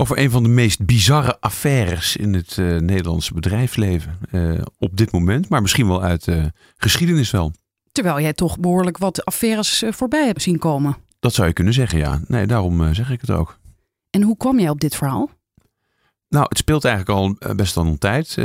Over een van de meest bizarre affaires in het eh, Nederlandse bedrijfsleven. eh, op dit moment, maar misschien wel uit de geschiedenis wel. Terwijl jij toch behoorlijk wat affaires eh, voorbij hebt zien komen. Dat zou je kunnen zeggen, ja. Nee, daarom zeg ik het ook. En hoe kwam jij op dit verhaal? Nou, het speelt eigenlijk al best wel een tijd.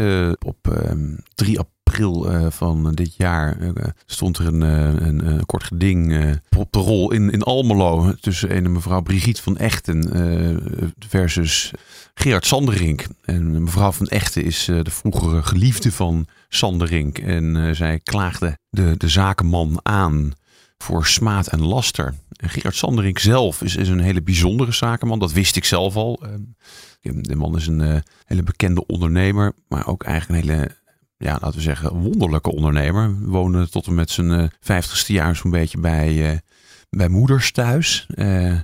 Op ehm, 3 april eh, van dit jaar eh, stond er een, eh, een, kort geding op de rol in, in Almelo tussen een mevrouw Brigitte van Echten versus Gerard Sanderink. En mevrouw van Echten is de vroegere geliefde van Sanderink. En zij klaagde de, de zakenman aan voor smaad en laster. En Gerard Sanderink zelf is, is een hele bijzondere zakenman. Dat wist ik zelf al. Ehm, de man is een hele bekende ondernemer, maar ook eigenlijk een hele, ja, laten we zeggen, wonderlijke ondernemer. Woonde tot en met zijn eh, vijftigste jaar zo'n beetje bij, eh, bij moeders thuis. Eh,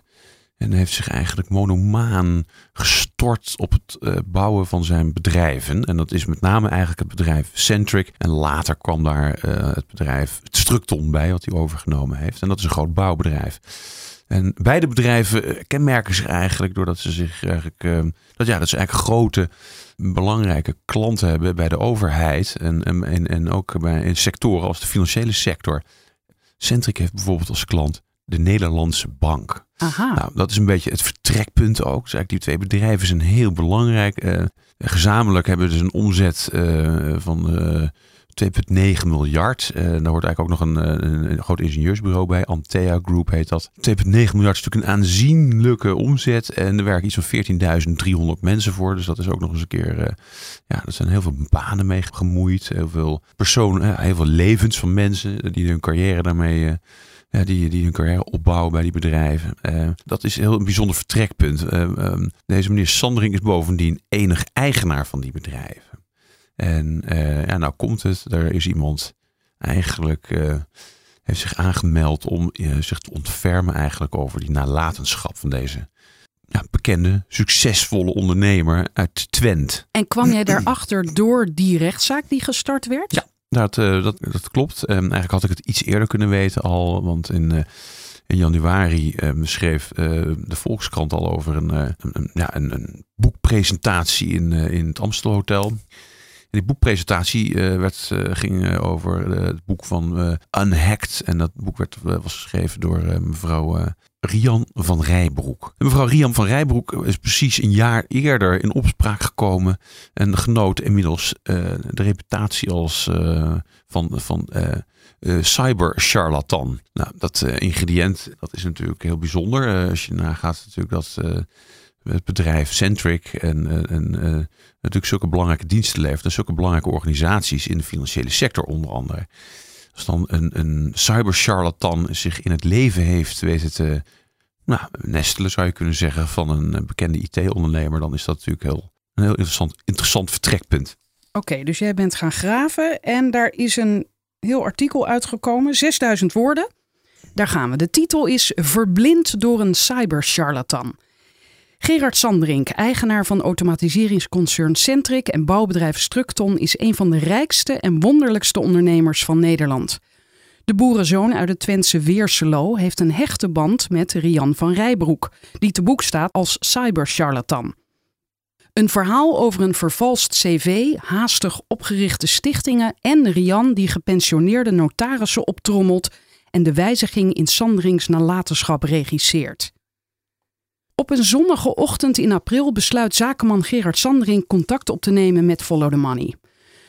en heeft zich eigenlijk monomaan gestort op het bouwen van zijn bedrijven. En dat is met name eigenlijk het bedrijf Centric. En later kwam daar het bedrijf Structon bij, wat hij overgenomen heeft. En dat is een groot bouwbedrijf. En beide bedrijven eh, kenmerken zich eigenlijk doordat ze zich eigenlijk, eh, dat, ja, dat ze eigenlijk grote, belangrijke klanten hebben bij de overheid. En, en, en, ook bij in sectoren als de financiële sector. Centric heeft bijvoorbeeld als klant de Nederlandse Bank. Aha. Nou, dat is een beetje het vertrekpunt ook. Dus eigenlijk die twee bedrijven zijn heel belangrijk. Eh, gezamenlijk hebben ze een omzet van 2,9 miljard. Eh, daar hoort eigenlijk ook nog een, eh, een, een groot ingenieursbureau bij. Antea Group heet dat. 2,9 miljard is natuurlijk een aanzienlijke omzet. En er werken iets van 14.300 mensen voor. Dus dat is ook nog eens een keer... eh, ja, er zijn heel veel banen mee gemoeid. Heel veel personen, heel veel levens van mensen die hun carrière daarmee... ja, die, die hun carrière opbouwen bij die bedrijven. Dat is heel een bijzonder vertrekpunt. Eh, ehm, deze meneer Sandring is bovendien enig eigenaar van die bedrijven. En eh, ja, nou komt het, er is iemand eigenlijk eh, heeft zich aangemeld om eh, zich te ontfermen eigenlijk over die nalatenschap van deze ja, bekende, succesvolle ondernemer uit Twent. En kwam jij daarachter door die rechtszaak die gestart werd? Ja. Dat, dat, dat klopt. Ehm, eigenlijk had ik het iets eerder kunnen weten al. Want in, in januari ehm, schreef de Volkskrant al over een, een, een- ja, een, een boekpresentatie in, in het Amstelhotel. Die boekpresentatie eh, werd, eh, ging eh, over het boek van Unhacked. En dat boek werd, was geschreven door mevrouw Rian van Rijbroek. Mevrouw Rian van Rijbroek is precies een jaar eerder in opspraak gekomen. En genoot inmiddels de reputatie als van, van eh, cyber-charlatan. Nou, dat ingrediënt dat is natuurlijk heel bijzonder. Als je nagaat natuurlijk dat het bedrijf Centric en, eh, eh, natuurlijk zulke belangrijke diensten levert. En zulke belangrijke organisaties in de financiële sector onder andere. Als dan een, een cyber-charlatan zich in het leven heeft weten te nou, nestelen, zou je kunnen zeggen, van een eh, bekende IT-ondernemer, dan is dat natuurlijk heel, een heel interessant, interessant vertrekpunt. Oké, dus jij bent gaan graven en daar is een heel artikel uitgekomen, 6000 woorden. Daar gaan we. De titel is Verblind door een cybercharlatan. Gerard Sandrink, eigenaar van automatiseringsconcern Centric en bouwbedrijf Structon, is een van de rijkste en wonderlijkste ondernemers van Nederland. De boerenzoon uit het Twentse Weerselo heeft een hechte band met Rian van Rijbroek, die te boek staat als cybercharlatan. Een verhaal over een vervalst cv, haastig opgerichte stichtingen en Rian die gepensioneerde notarissen optrommelt en de wijziging in Sandrings nalatenschap regisseert. Op een zonnige ochtend in april besluit zakenman Gerard Sandring contact op te nemen met Follow the Money.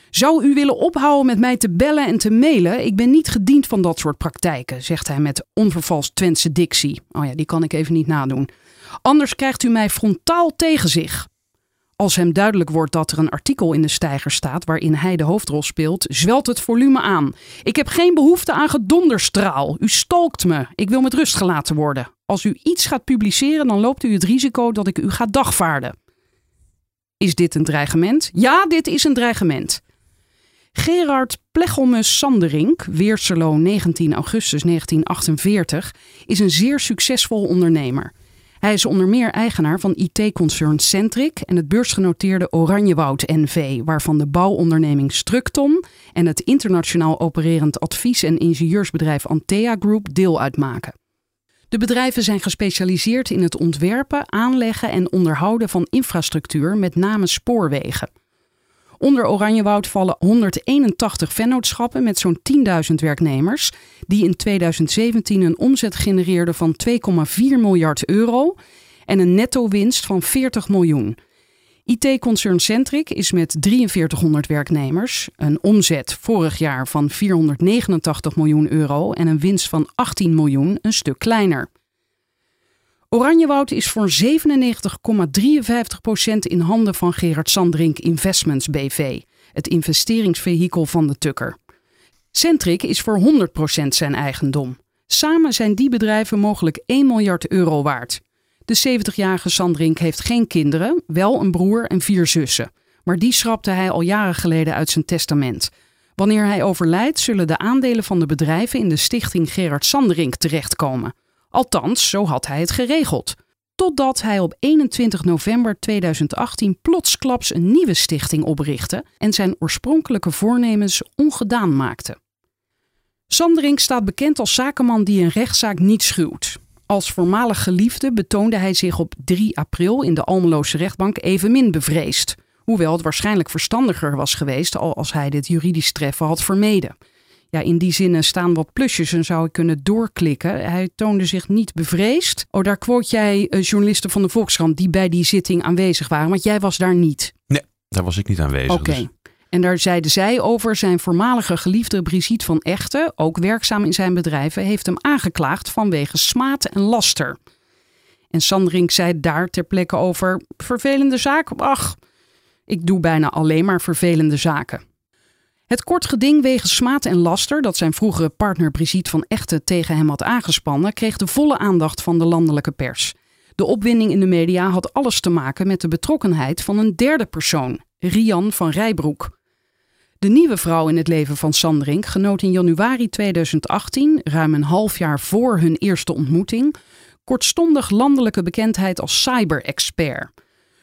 Zou u willen ophouden met mij te bellen en te mailen? Ik ben niet gediend van dat soort praktijken, zegt hij met onvervalst Twentse dictie. Oh ja, die kan ik even niet nadoen. Anders krijgt u mij frontaal tegen zich. Als hem duidelijk wordt dat er een artikel in de steiger staat waarin hij de hoofdrol speelt, zwelt het volume aan. Ik heb geen behoefte aan gedonderstraal. U stalkt me. Ik wil met rust gelaten worden. Als u iets gaat publiceren, dan loopt u het risico dat ik u ga dagvaarden. Is dit een dreigement? Ja, dit is een dreigement. Gerard Plechelmus Sanderink, Weerselo 19 augustus 1948, is een zeer succesvol ondernemer. Hij is onder meer eigenaar van IT-concern Centric en het beursgenoteerde Oranjewoud NV, waarvan de bouwonderneming Structon en het internationaal opererend advies- en ingenieursbedrijf Antea Group deel uitmaken. De bedrijven zijn gespecialiseerd in het ontwerpen, aanleggen en onderhouden van infrastructuur, met name spoorwegen. Onder Oranjewoud vallen 181 vennootschappen met zo'n 10.000 werknemers, die in 2017 een omzet genereerden van 2,4 miljard euro en een netto-winst van 40 miljoen. IT-concern Centric is met 4300 werknemers, een omzet vorig jaar van 489 miljoen euro en een winst van 18 miljoen een stuk kleiner. Oranjewoud is voor 97,53% in handen van Gerard Sandrink Investments BV, het investeringsvehikel van de Tukker. Centric is voor 100% zijn eigendom. Samen zijn die bedrijven mogelijk 1 miljard euro waard. De 70-jarige Sandrink heeft geen kinderen, wel een broer en vier zussen. Maar die schrapte hij al jaren geleden uit zijn testament. Wanneer hij overlijdt, zullen de aandelen van de bedrijven in de stichting Gerard Sanderink terechtkomen. Althans, zo had hij het geregeld. Totdat hij op 21 november 2018 plotsklaps een nieuwe stichting oprichtte en zijn oorspronkelijke voornemens ongedaan maakte. Sanderink staat bekend als zakenman die een rechtszaak niet schuwt. Als voormalig geliefde betoonde hij zich op 3 april in de Almeloze rechtbank evenmin bevreesd. Hoewel het waarschijnlijk verstandiger was geweest al als hij dit juridisch treffen had vermeden. Ja, in die zinnen staan wat plusjes en zou ik kunnen doorklikken. Hij toonde zich niet bevreesd. Oh, daar quote jij uh, journalisten van de Volkskrant die bij die zitting aanwezig waren, want jij was daar niet. Nee, daar was ik niet aanwezig. Oké. dus- En daar zeiden zij over zijn voormalige geliefde Brigitte van Echten, ook werkzaam in zijn bedrijven, heeft hem aangeklaagd vanwege smaad en laster. En Sandrink zei daar ter plekke over: vervelende zaak? Ach, ik doe bijna alleen maar vervelende zaken. Het kort geding wegens smaad en laster dat zijn vroegere partner Brigitte van Echten tegen hem had aangespannen, kreeg de volle aandacht van de landelijke pers. De opwinding in de media had alles te maken met de betrokkenheid van een derde persoon, Rian van Rijbroek. De nieuwe vrouw in het leven van Sandrink genoot in januari 2018, ruim een half jaar voor hun eerste ontmoeting, kortstondig landelijke bekendheid als cyber-expert.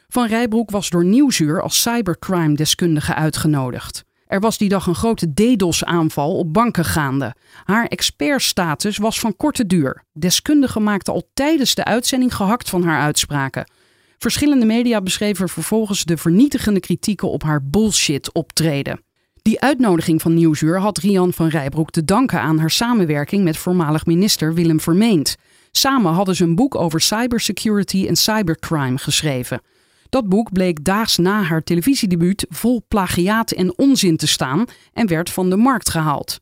Van Rijbroek was door Nieuwsuur als cybercrime-deskundige uitgenodigd. Er was die dag een grote DDoS-aanval op banken gaande. Haar expertstatus was van korte duur. Deskundigen maakten al tijdens de uitzending gehakt van haar uitspraken. Verschillende media beschreven vervolgens de vernietigende kritieken op haar bullshit-optreden. Die uitnodiging van Nieuwsuur had Rian van Rijbroek te danken aan haar samenwerking met voormalig minister Willem Vermeend. Samen hadden ze een boek over cybersecurity en cybercrime geschreven. Dat boek bleek daags na haar televisiedebuut vol plagiaat en onzin te staan en werd van de markt gehaald.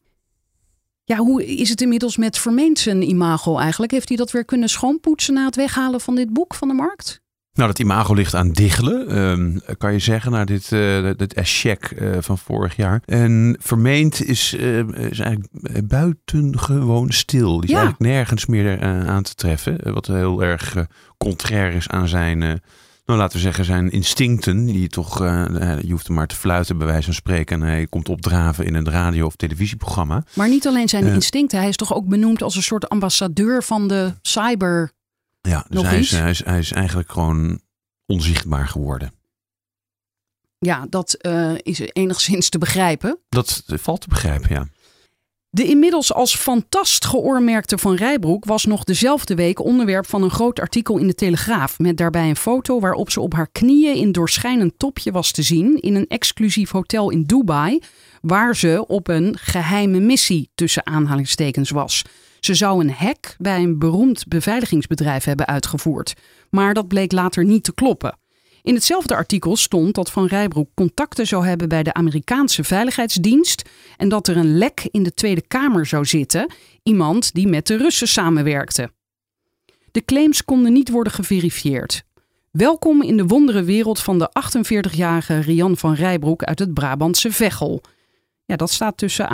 Ja, hoe is het inmiddels met Vermeend zijn imago eigenlijk? Heeft hij dat weer kunnen schoonpoetsen na het weghalen van dit boek van de markt? Nou, dat imago ligt aan diggelen, ehm, kan je zeggen, naar dit, eh dit eschec eh, van vorig jaar. En vermeend is, eh, is eigenlijk buitengewoon stil. Die is Ja. eigenlijk nergens meer aan te treffen. wat heel erg contrair is aan zijn, nou laten we zeggen, zijn instincten. Die toch, je hoeft hem maar te fluiten bij wijze van spreken. En hij komt opdraven in een radio- of televisieprogramma. Maar niet alleen zijn instincten, hij is toch ook benoemd als een soort ambassadeur van de cyber. Ja, dus is, hij, is, hij is eigenlijk gewoon onzichtbaar geworden. Ja, dat eh, is enigszins te begrijpen. Dat valt te begrijpen, ja. De inmiddels als fantast geoormerkte Van Rijbroek was nog dezelfde week onderwerp van een groot artikel in de Telegraaf. Met daarbij een foto waarop ze op haar knieën in doorschijnend topje was te zien in een exclusief hotel in Dubai. Waar ze op een geheime missie tussen aanhalingstekens was. Ze zou een hack bij een beroemd beveiligingsbedrijf hebben uitgevoerd. Maar dat bleek later niet te kloppen. In hetzelfde artikel stond dat Van Rijbroek contacten zou hebben bij de Amerikaanse Veiligheidsdienst en dat er een lek in de Tweede Kamer zou zitten, iemand die met de Russen samenwerkte. De claims konden niet worden geverifieerd. Welkom in de wondere wereld van de 48-jarige Rian van Rijbroek uit het Brabantse Veghel. Ja, dat staat tussen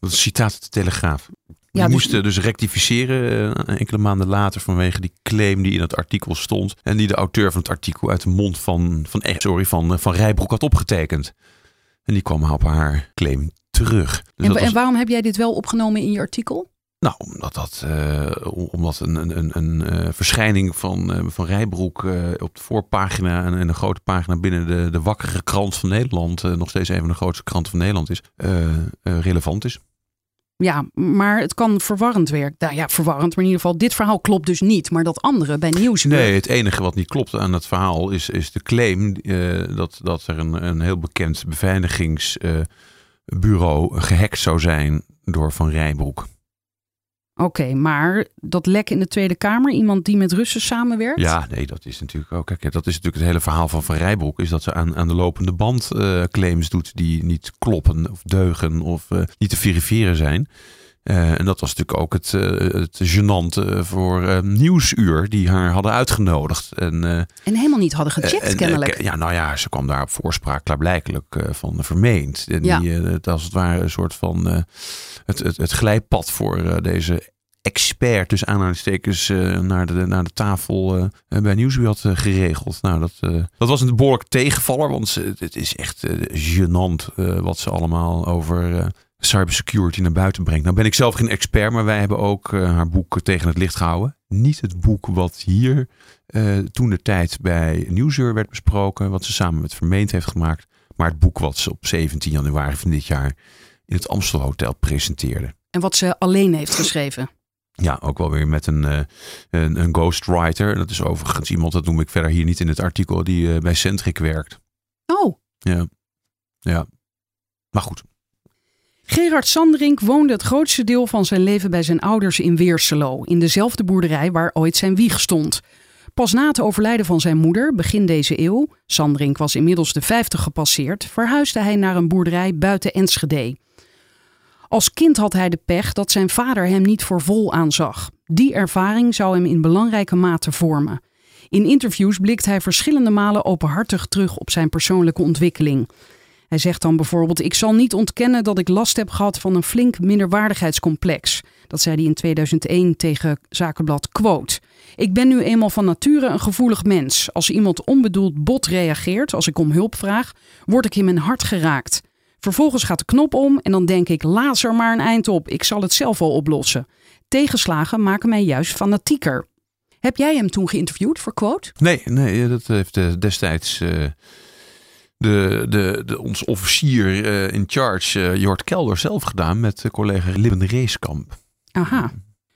een citaat de Telegraaf. Die dus- moesten dus rectificeren eh, enkele maanden later vanwege die claim die in het artikel stond. En die de auteur van het artikel uit de mond van, van, sorry, van, eh, van Rijbroek had opgetekend. En die kwam op haar claim terug. Dus en, en waarom heb jij dit wel opgenomen in je artikel? nou, omdat, dat, eh, omdat een, een, een, een verschijning van, van Rijbroek op de voorpagina en, en een grote pagina binnen de, de wakkere krant van Nederland, nog steeds een van de grootste kranten van Nederland is, relevant is. Ja, maar het kan verwarrend werken. Nou ja, verwarrend, maar in ieder geval, dit verhaal klopt dus niet. Maar dat andere bij Nieuwsuur. Nee, het enige wat niet klopt aan het verhaal is, is de claim eh, dat, dat er een, een heel bekend beveiligingsbureau gehackt zou zijn door Van Rijbroek. Oké, maar dat lek in de Tweede Kamer, iemand die met Russen samenwerkt? Ja, nee, dat is natuurlijk ook. Kijk, dat is natuurlijk het hele verhaal van Van Rijbroek. Is dat ze aan, aan de lopende band eh, claims doet die niet kloppen of deugen of eh, niet te verifiëren zijn. Eh, en dat was natuurlijk ook het, eh het gênante voor eh, Nieuwsuur, die haar hadden uitgenodigd. En, En helemaal niet hadden gecheckt, en, kennelijk. ja, nou ja, ze kwam daar op voorspraak klaarblijkelijk van vermeend. En Ja. die, het als het ware een soort van het, het, het glijpad voor deze expert, dus aanhalingstekens, naar, de, naar de tafel bij Nieuwsuur had geregeld. Nou, dat, dat was een behoorlijk tegenvaller, want ze, het is echt gênant wat ze allemaal over cybersecurity naar buiten brengt. Nou ben ik zelf geen expert, maar wij hebben ook eh, haar boek tegen het licht gehouden. Niet het boek wat hier eh, toen de tijd bij Nieuwsuur werd besproken, wat ze samen met Vermeend heeft gemaakt, maar het boek wat ze op 17 januari van dit jaar in het Amstel Hotel presenteerde. En wat ze alleen heeft geschreven. Ja, ook wel weer met een, eh, een, een ghostwriter. Dat is overigens iemand, dat noem ik verder hier niet in het artikel, die bij Centric werkt. Oh, Ja. ja. Maar goed. Gerard Sanderink woonde het grootste deel van zijn leven bij zijn ouders in Weerselo, in dezelfde boerderij waar ooit zijn wieg stond. Pas na het overlijden van zijn moeder, begin deze eeuw, Sanderink was inmiddels de 50 gepasseerd, verhuisde hij naar een boerderij buiten Enschede. Als kind had hij de pech dat zijn vader hem niet voor vol aanzag. Die ervaring zou hem in belangrijke mate vormen. In interviews blikt hij verschillende malen openhartig terug op zijn persoonlijke ontwikkeling. Hij zegt dan bijvoorbeeld: Ik zal niet ontkennen dat ik last heb gehad van een flink minderwaardigheidscomplex. Dat zei hij in 2001 tegen Zakenblad Quote. Ik ben nu eenmaal van nature een gevoelig mens. Als iemand onbedoeld bot reageert, als ik om hulp vraag, word ik in mijn hart geraakt. Vervolgens gaat de knop om en dan denk ik: laat er maar een eind op, ik zal het zelf wel oplossen. Tegenslagen maken mij juist fanatieker. Heb jij hem toen geïnterviewd voor Quote? Nee, nee dat heeft eh, destijds eh, de, de, de, ons officier eh, in charge, eh, Jort Kelder, zelf gedaan met eh, collega Libben Reeskamp. Aha.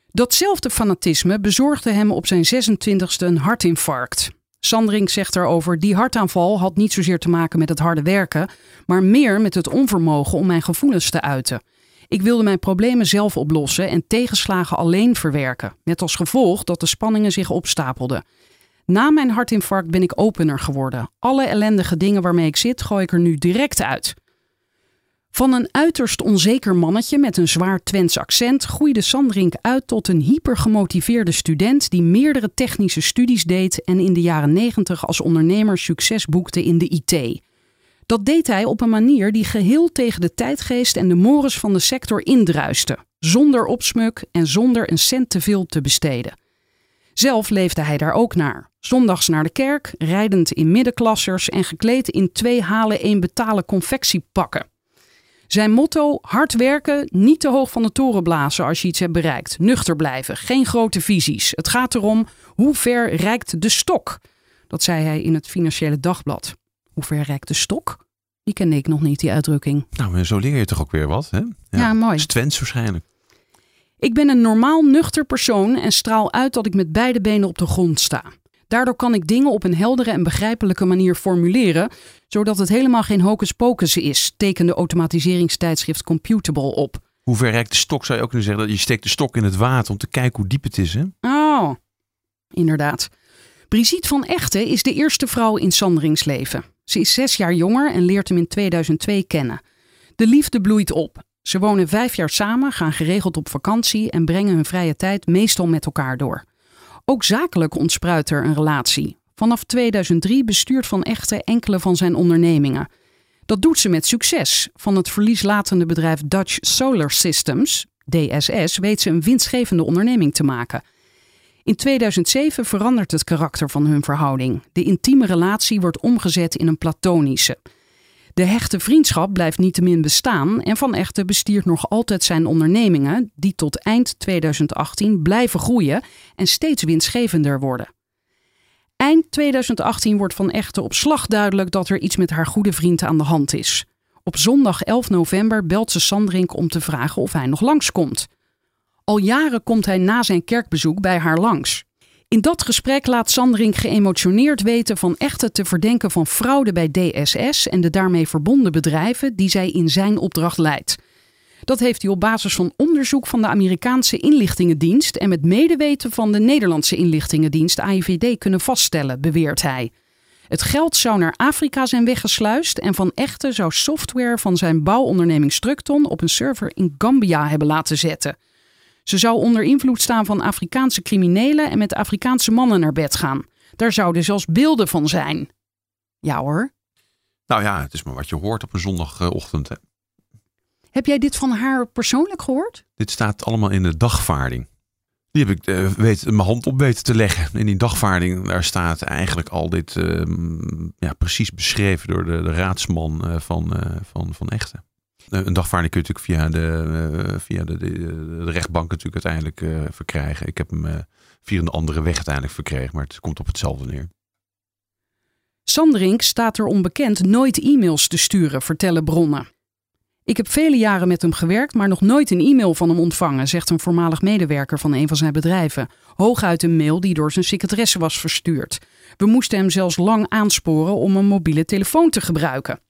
Datzelfde fanatisme bezorgde hem op zijn 26e een hartinfarct. Sandring zegt erover: die hartaanval had niet zozeer te maken met het harde werken, maar meer met het onvermogen om mijn gevoelens te uiten. Ik wilde mijn problemen zelf oplossen en tegenslagen alleen verwerken, met als gevolg dat de spanningen zich opstapelden. Na mijn hartinfarct ben ik opener geworden. Alle ellendige dingen waarmee ik zit, gooi ik er nu direct uit. Van een uiterst onzeker mannetje met een zwaar Twents accent groeide Sandrink uit tot een hypergemotiveerde student die meerdere technische studies deed en in de jaren 90 als ondernemer succes boekte in de IT. Dat deed hij op een manier die geheel tegen de tijdgeest en de mores van de sector indruiste, zonder opsmuk en zonder een cent te veel te besteden. Zelf leefde hij daar ook naar. Zondags naar de kerk, rijdend in middenklassers en gekleed in twee halen één betalen confectiepakken. Zijn motto: hard werken, niet te hoog van de toren blazen als je iets hebt bereikt. Nuchter blijven, geen grote visies. Het gaat erom hoe ver reikt de stok. Dat zei hij in het Financiële Dagblad. Hoe ver reikt de stok? Die kende ik nog niet, die uitdrukking. Nou, zo leer je toch ook weer wat, hè? Ja, mooi. Dat is Twents waarschijnlijk. Ik ben een normaal nuchter persoon en straal uit dat ik met beide benen op de grond sta. Daardoor kan ik dingen op een heldere en begrijpelijke manier formuleren, zodat het helemaal geen hocus pocus is, tekende automatiseringstijdschrift Computable op. Hoe ver reikt de stok, zou je ook kunnen zeggen. Dat je steekt de stok in het water om te kijken hoe diep het is, hè? Oh, inderdaad. Brigitte van Echten is de eerste vrouw in Sanderings leven. Ze is zes jaar jonger en leert hem in 2002 kennen. De liefde bloeit op. Ze wonen vijf jaar samen, gaan geregeld op vakantie en brengen hun vrije tijd meestal met elkaar door. Ook zakelijk ontspruit er een relatie. Vanaf 2003 bestuurt Van Echten enkele van zijn ondernemingen. Dat doet ze met succes. Van het verlieslatende bedrijf Dutch Solar Systems, DSS, weet ze een winstgevende onderneming te maken. In 2007 verandert het karakter van hun verhouding. De intieme relatie wordt omgezet in een platonische. De hechte vriendschap blijft niettemin bestaan en Van Echten bestiert nog altijd zijn ondernemingen, die tot eind 2018 blijven groeien en steeds winstgevender worden. Eind 2018 wordt Van Echten op slag duidelijk dat er iets met haar goede vriend aan de hand is. Op zondag 11 november belt ze Sandrink om te vragen of hij nog langskomt. Al jaren komt hij na zijn kerkbezoek bij haar langs. In dat gesprek laat Sandring geëmotioneerd weten van echte te verdenken van fraude bij DSS en de daarmee verbonden bedrijven die zij in zijn opdracht leidt. Dat heeft hij op basis van onderzoek van de Amerikaanse inlichtingendienst en met medeweten van de Nederlandse inlichtingendienst AIVD kunnen vaststellen, beweert hij. Het geld zou naar Afrika zijn weggesluist en Van Echte zou software van zijn bouwonderneming Structon op een server in Gambia hebben laten zetten. Ze zou onder invloed staan van Afrikaanse criminelen en met Afrikaanse mannen naar bed gaan. Daar zouden zelfs beelden van zijn. Ja hoor. Nou ja, het is maar wat je hoort op een zondagochtend. Hè. Heb jij dit van haar persoonlijk gehoord? Dit staat allemaal in de dagvaarding. Die heb ik uh, weet, mijn hand op weten te leggen. In die dagvaarding daar staat eigenlijk al dit uh, ja, precies beschreven door de, de raadsman uh, van, van, van Echten. Een dagvaarding kun je natuurlijk via de, via de, de, rechtbank natuurlijk uiteindelijk verkrijgen. Ik heb hem via een andere weg uiteindelijk verkregen, maar het komt op hetzelfde neer. Sanderink staat er onbekend nooit e-mails te sturen, vertellen bronnen. Ik heb vele jaren met hem gewerkt, maar nog nooit een e-mail van hem ontvangen, zegt een voormalig medewerker van een van zijn bedrijven. Hooguit een mail die door zijn secretaresse was verstuurd. We moesten hem zelfs lang aansporen om een mobiele telefoon te gebruiken.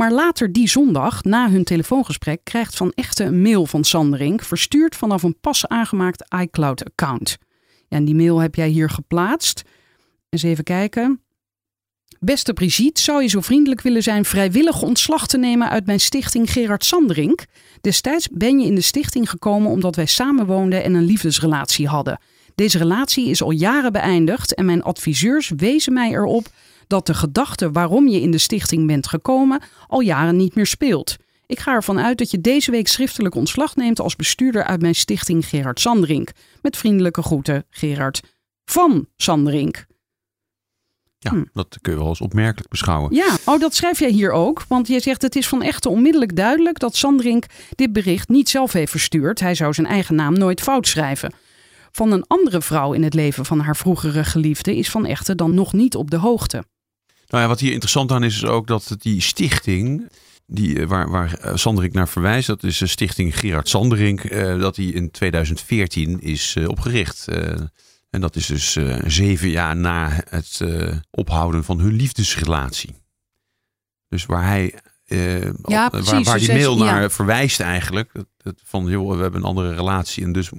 Maar later die zondag, na hun telefoongesprek, krijgt Van Echte een mail van Sanderink, verstuurd vanaf een pas aangemaakt iCloud-account. en die mail heb jij hier geplaatst. Eens even kijken. Beste Brigitte, zou je zo vriendelijk willen zijn vrijwillig ontslag te nemen uit mijn stichting Gerard Sanderink? Destijds ben je in de stichting gekomen omdat wij samenwoonden en een liefdesrelatie hadden. Deze relatie is al jaren beëindigd en mijn adviseurs wezen mij erop dat de gedachte waarom je in de stichting bent gekomen al jaren niet meer speelt. Ik ga ervan uit dat je deze week schriftelijk ontslag neemt als bestuurder uit mijn stichting Gerard Sanderink. Met vriendelijke groeten, Gerard van Sanderink. Ja, hm. dat kun je wel eens opmerkelijk beschouwen. Ja, oh, dat schrijf jij hier ook. Want je zegt het is van echte onmiddellijk duidelijk dat Sandrink dit bericht niet zelf heeft verstuurd. Hij zou zijn eigen naam nooit fout schrijven. Van een andere vrouw in het leven van haar vroegere geliefde is Van Echte dan nog niet op de hoogte. Nou ja, wat hier interessant aan is, is ook dat die stichting, die, eh, waar, waar eh, Sanderink naar verwijst, dat is de stichting Gerard Sanderink, eh, dat die in 2014 is opgericht. En dat is dus zeven jaar na het ophouden van hun liefdesrelatie. Dus waar hij. Ja, precies, waar, waar dus die mail ja. naar verwijst eigenlijk. Dat, dat van joh, we hebben een andere relatie en dus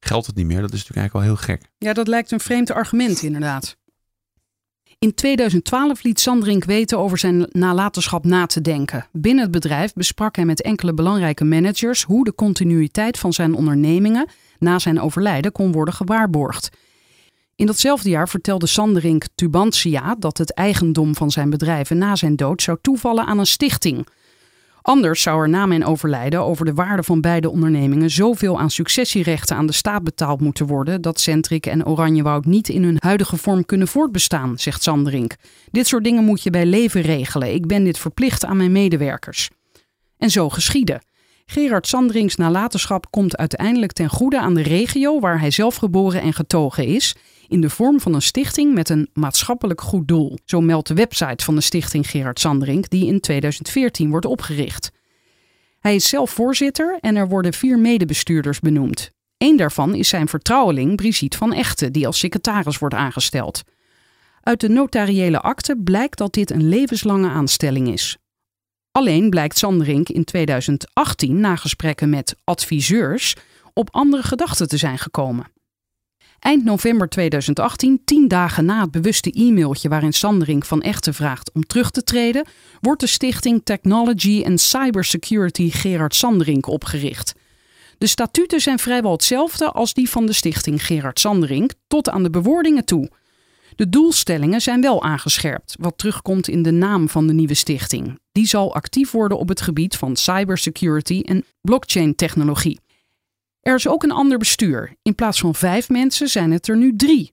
geldt het niet meer. Dat is natuurlijk eigenlijk wel heel gek. Ja, dat lijkt een vreemd argument inderdaad. In 2012 liet Sandrink weten over zijn nalatenschap na te denken. Binnen het bedrijf besprak hij met enkele belangrijke managers hoe de continuïteit van zijn ondernemingen na zijn overlijden kon worden gewaarborgd. In datzelfde jaar vertelde Sanderink Tubantia dat het eigendom van zijn bedrijven na zijn dood zou toevallen aan een stichting. Anders zou er na mijn overlijden over de waarde van beide ondernemingen zoveel aan successierechten aan de staat betaald moeten worden dat Centric en Oranjewoud niet in hun huidige vorm kunnen voortbestaan, zegt Sanderink. Dit soort dingen moet je bij leven regelen. Ik ben dit verplicht aan mijn medewerkers. En zo geschiedde. Gerard Sandrings nalatenschap komt uiteindelijk ten goede aan de regio waar hij zelf geboren en getogen is, in de vorm van een stichting met een maatschappelijk goed doel. Zo meldt de website van de stichting Gerard Sandring, die in 2014 wordt opgericht. Hij is zelf voorzitter en er worden vier medebestuurders benoemd. Eén daarvan is zijn vertrouweling Brigitte van Echten, die als secretaris wordt aangesteld. Uit de notariële akte blijkt dat dit een levenslange aanstelling is. Alleen blijkt Sanderink in 2018 na gesprekken met adviseurs op andere gedachten te zijn gekomen. Eind november 2018, tien dagen na het bewuste e-mailtje waarin Sanderink van Echten vraagt om terug te treden, wordt de stichting Technology and Cybersecurity Gerard Sanderink opgericht. De statuten zijn vrijwel hetzelfde als die van de stichting Gerard Sanderink, tot aan de bewoordingen toe. De doelstellingen zijn wel aangescherpt, wat terugkomt in de naam van de nieuwe stichting. Die zal actief worden op het gebied van cybersecurity en blockchain-technologie. Er is ook een ander bestuur. In plaats van vijf mensen zijn het er nu drie.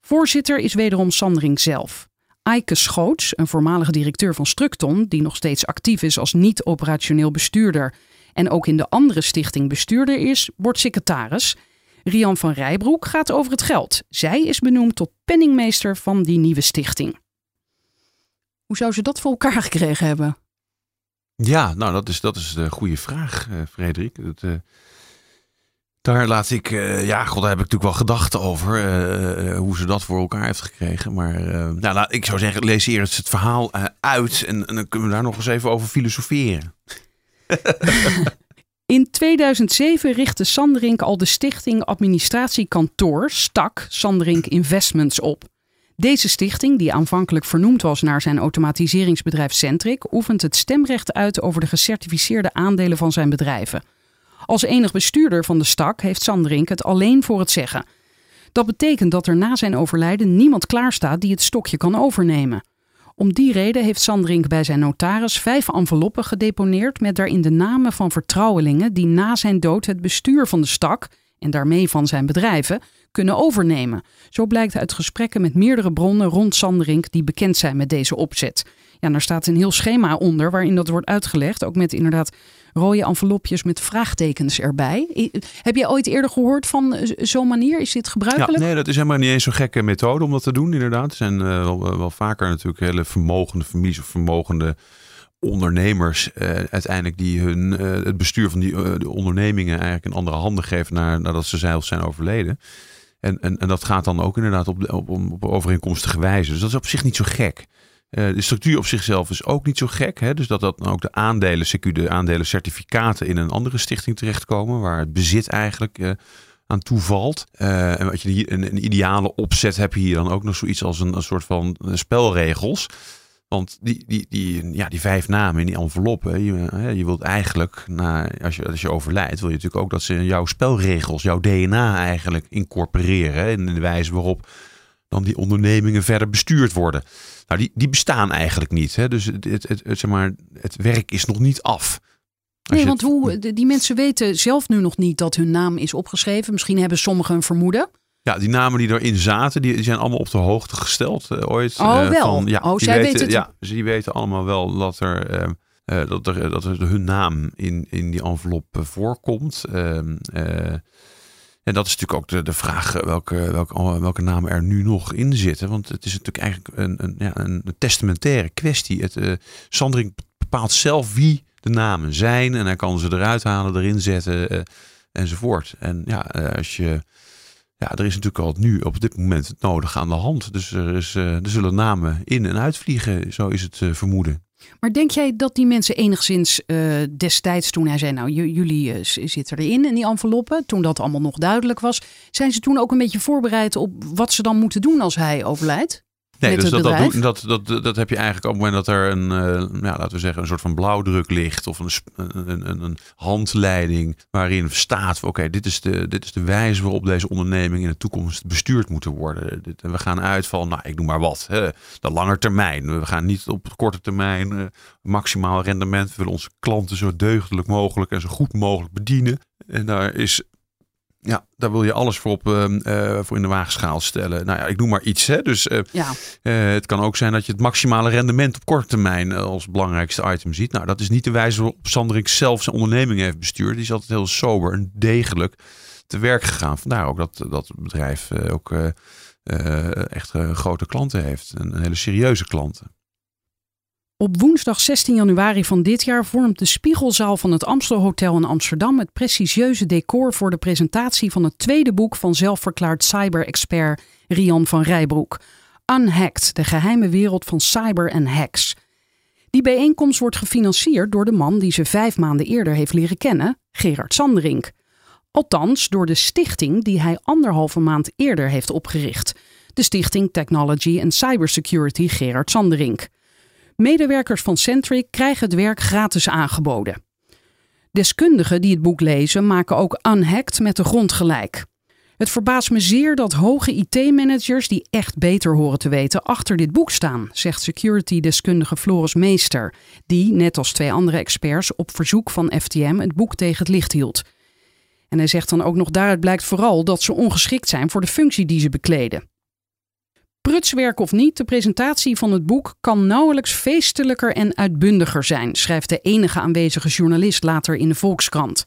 Voorzitter is wederom Sandring zelf. Eike Schoots, een voormalige directeur van Structon, die nog steeds actief is als niet-operationeel bestuurder en ook in de andere stichting bestuurder is, wordt secretaris. Rian van Rijbroek gaat over het geld. Zij is benoemd tot penningmeester van die nieuwe stichting. Hoe zou ze dat voor elkaar gekregen hebben? Ja, nou dat is, dat is de goede vraag, uh, Frederik. Dat, uh, daar laat ik, uh, ja, god, daar heb ik natuurlijk wel gedachten over hoe ze dat voor elkaar heeft gekregen. Maar nou, ik zou zeggen, lees eerst het verhaal uit en, en, dan kunnen we daar nog eens even over filosoferen. In 2007 richtte Sanderink al de stichting Administratiekantoor STAK Sanderink Investments op. Deze stichting, die aanvankelijk vernoemd was naar zijn automatiseringsbedrijf Centric, oefent het stemrecht uit over de gecertificeerde aandelen van zijn bedrijven. Als enig bestuurder van de stak heeft Sanderink het alleen voor het zeggen. Dat betekent dat er na zijn overlijden niemand klaarstaat die het stokje kan overnemen. Om die reden heeft Sanderink bij zijn notaris vijf enveloppen gedeponeerd met daarin de namen van vertrouwelingen die na zijn dood het bestuur van de stak en daarmee van zijn bedrijven kunnen overnemen. Zo blijkt uit gesprekken met meerdere bronnen rond Sanderink die bekend zijn met deze opzet. Ja, daar staat een heel schema onder waarin dat wordt uitgelegd, ook met inderdaad rode envelopjes met vraagtekens erbij. Heb jij ooit eerder gehoord van eh, zo'n manier? Is dit gebruikelijk? Ja, nee, dat is helemaal niet eens zo'n gekke methode om dat te doen, inderdaad. Er zijn uh, wel, wel, vaker natuurlijk hele vermogende families of vermogende ondernemers uh, uiteindelijk die hun, het bestuur van die de ondernemingen eigenlijk in andere handen geven naar, nadat ze zelf zijn overleden. En, en, en dat gaat dan ook inderdaad op, op, op overeenkomstige wijze. Dus dat is op zich niet zo gek. Uh, de structuur op zichzelf is ook niet zo gek. Hè? Dus dat, dat ook de aandelen, CQ, de aandelen certificaten in een andere stichting terechtkomen. Waar het bezit eigenlijk uh, aan toevalt. Uh, en wat je hier, een, een, ideale opzet heb je hier dan ook nog zoiets als een, een soort van spelregels. Want die, die, die, ja, die vijf namen in die enveloppen, je, je wilt eigenlijk, als, je, als je overlijdt, wil je natuurlijk ook dat ze jouw spelregels, jouw DNA eigenlijk incorporeren. in de wijze waarop dan die ondernemingen verder bestuurd worden. Nou, die, die bestaan eigenlijk niet. Hè? Dus het, het, het, zeg maar, het werk is nog niet af. nee, want hoe, die mensen weten zelf nu nog niet dat hun naam is opgeschreven. Misschien hebben sommigen een vermoeden. Ja, die namen die erin zaten, die zijn allemaal op de hoogte gesteld uh, ooit. Oh, uh, wel. Van, ja, oh, zij weten, het. Ja, ze weten allemaal wel dat er, uh, dat er, dat er hun naam in, in die envelop voorkomt. En dat is natuurlijk ook de, de vraag welke, welke, welke namen er nu nog in zitten. Want het is natuurlijk eigenlijk een, een, ja, een testamentaire kwestie. Het, uh, Sandring bepaalt zelf wie de namen zijn. En hij kan ze eruit halen, erin zetten uh, enzovoort. En ja, als je... Ja, er is natuurlijk al nu op dit moment het nodig aan de hand. Dus er, is, er zullen namen in- en uitvliegen, zo is het vermoeden. Maar denk jij dat die mensen enigszins uh, destijds, toen hij zei, nou jullie uh, zitten erin in die enveloppen, toen dat allemaal nog duidelijk was, zijn ze toen ook een beetje voorbereid op wat ze dan moeten doen als hij overlijdt? Nee, dus dat, dat, dat, dat, dat, heb je eigenlijk op het moment dat er een, uh, ja, laten we zeggen, een soort van blauwdruk ligt of een, een, een, een handleiding waarin staat: oké, dit, is de, dit is de wijze waarop deze onderneming in de toekomst bestuurd moet worden. En we gaan uit van, nou, ik noem maar wat, hè, de lange termijn. We gaan niet op korte termijn uh, maximaal rendement. We willen onze klanten zo deugdelijk mogelijk en zo goed mogelijk bedienen. En daar is ja, daar wil je alles voor, op, uh, voor in de waagschaal stellen. Nou ja, ik noem maar iets. Hè. Dus uh, ja. uh, het kan ook zijn dat je het maximale rendement op korte termijn als belangrijkste item ziet. Nou, dat is niet de wijze waarop Sanderik zelf zijn onderneming heeft bestuurd. Die is altijd heel sober en degelijk te werk gegaan. Vandaar ook dat dat bedrijf ook echt grote klanten heeft. En hele serieuze klanten. Op woensdag 16 januari van dit jaar vormt de Spiegelzaal van het Amstel Hotel in Amsterdam het prestigieuze decor voor de presentatie van het tweede boek van zelfverklaard cyber-expert Rian van Rijbroek. Unhacked, de geheime wereld van cyber en hacks. Die bijeenkomst wordt gefinancierd door de man die ze vijf maanden eerder heeft leren kennen, Gerard Sanderink. Althans, door de stichting die hij anderhalve maand eerder heeft opgericht. De Stichting Technology and Cybersecurity Gerard Sanderink. Medewerkers van Centric krijgen het werk gratis aangeboden. Deskundigen die het boek lezen maken ook unhacked met de grond gelijk. Het verbaast me zeer dat hoge IT-managers die echt beter horen te weten achter dit boek staan, zegt security-deskundige Floris Meester, die, net als twee andere experts, op verzoek van FTM het boek tegen het licht hield. En hij zegt dan ook nog: daaruit blijkt vooral dat ze ongeschikt zijn voor de functie die ze bekleden. Prutswerk of niet, de presentatie van het boek kan nauwelijks feestelijker en uitbundiger zijn, schrijft de enige aanwezige journalist later in de Volkskrant.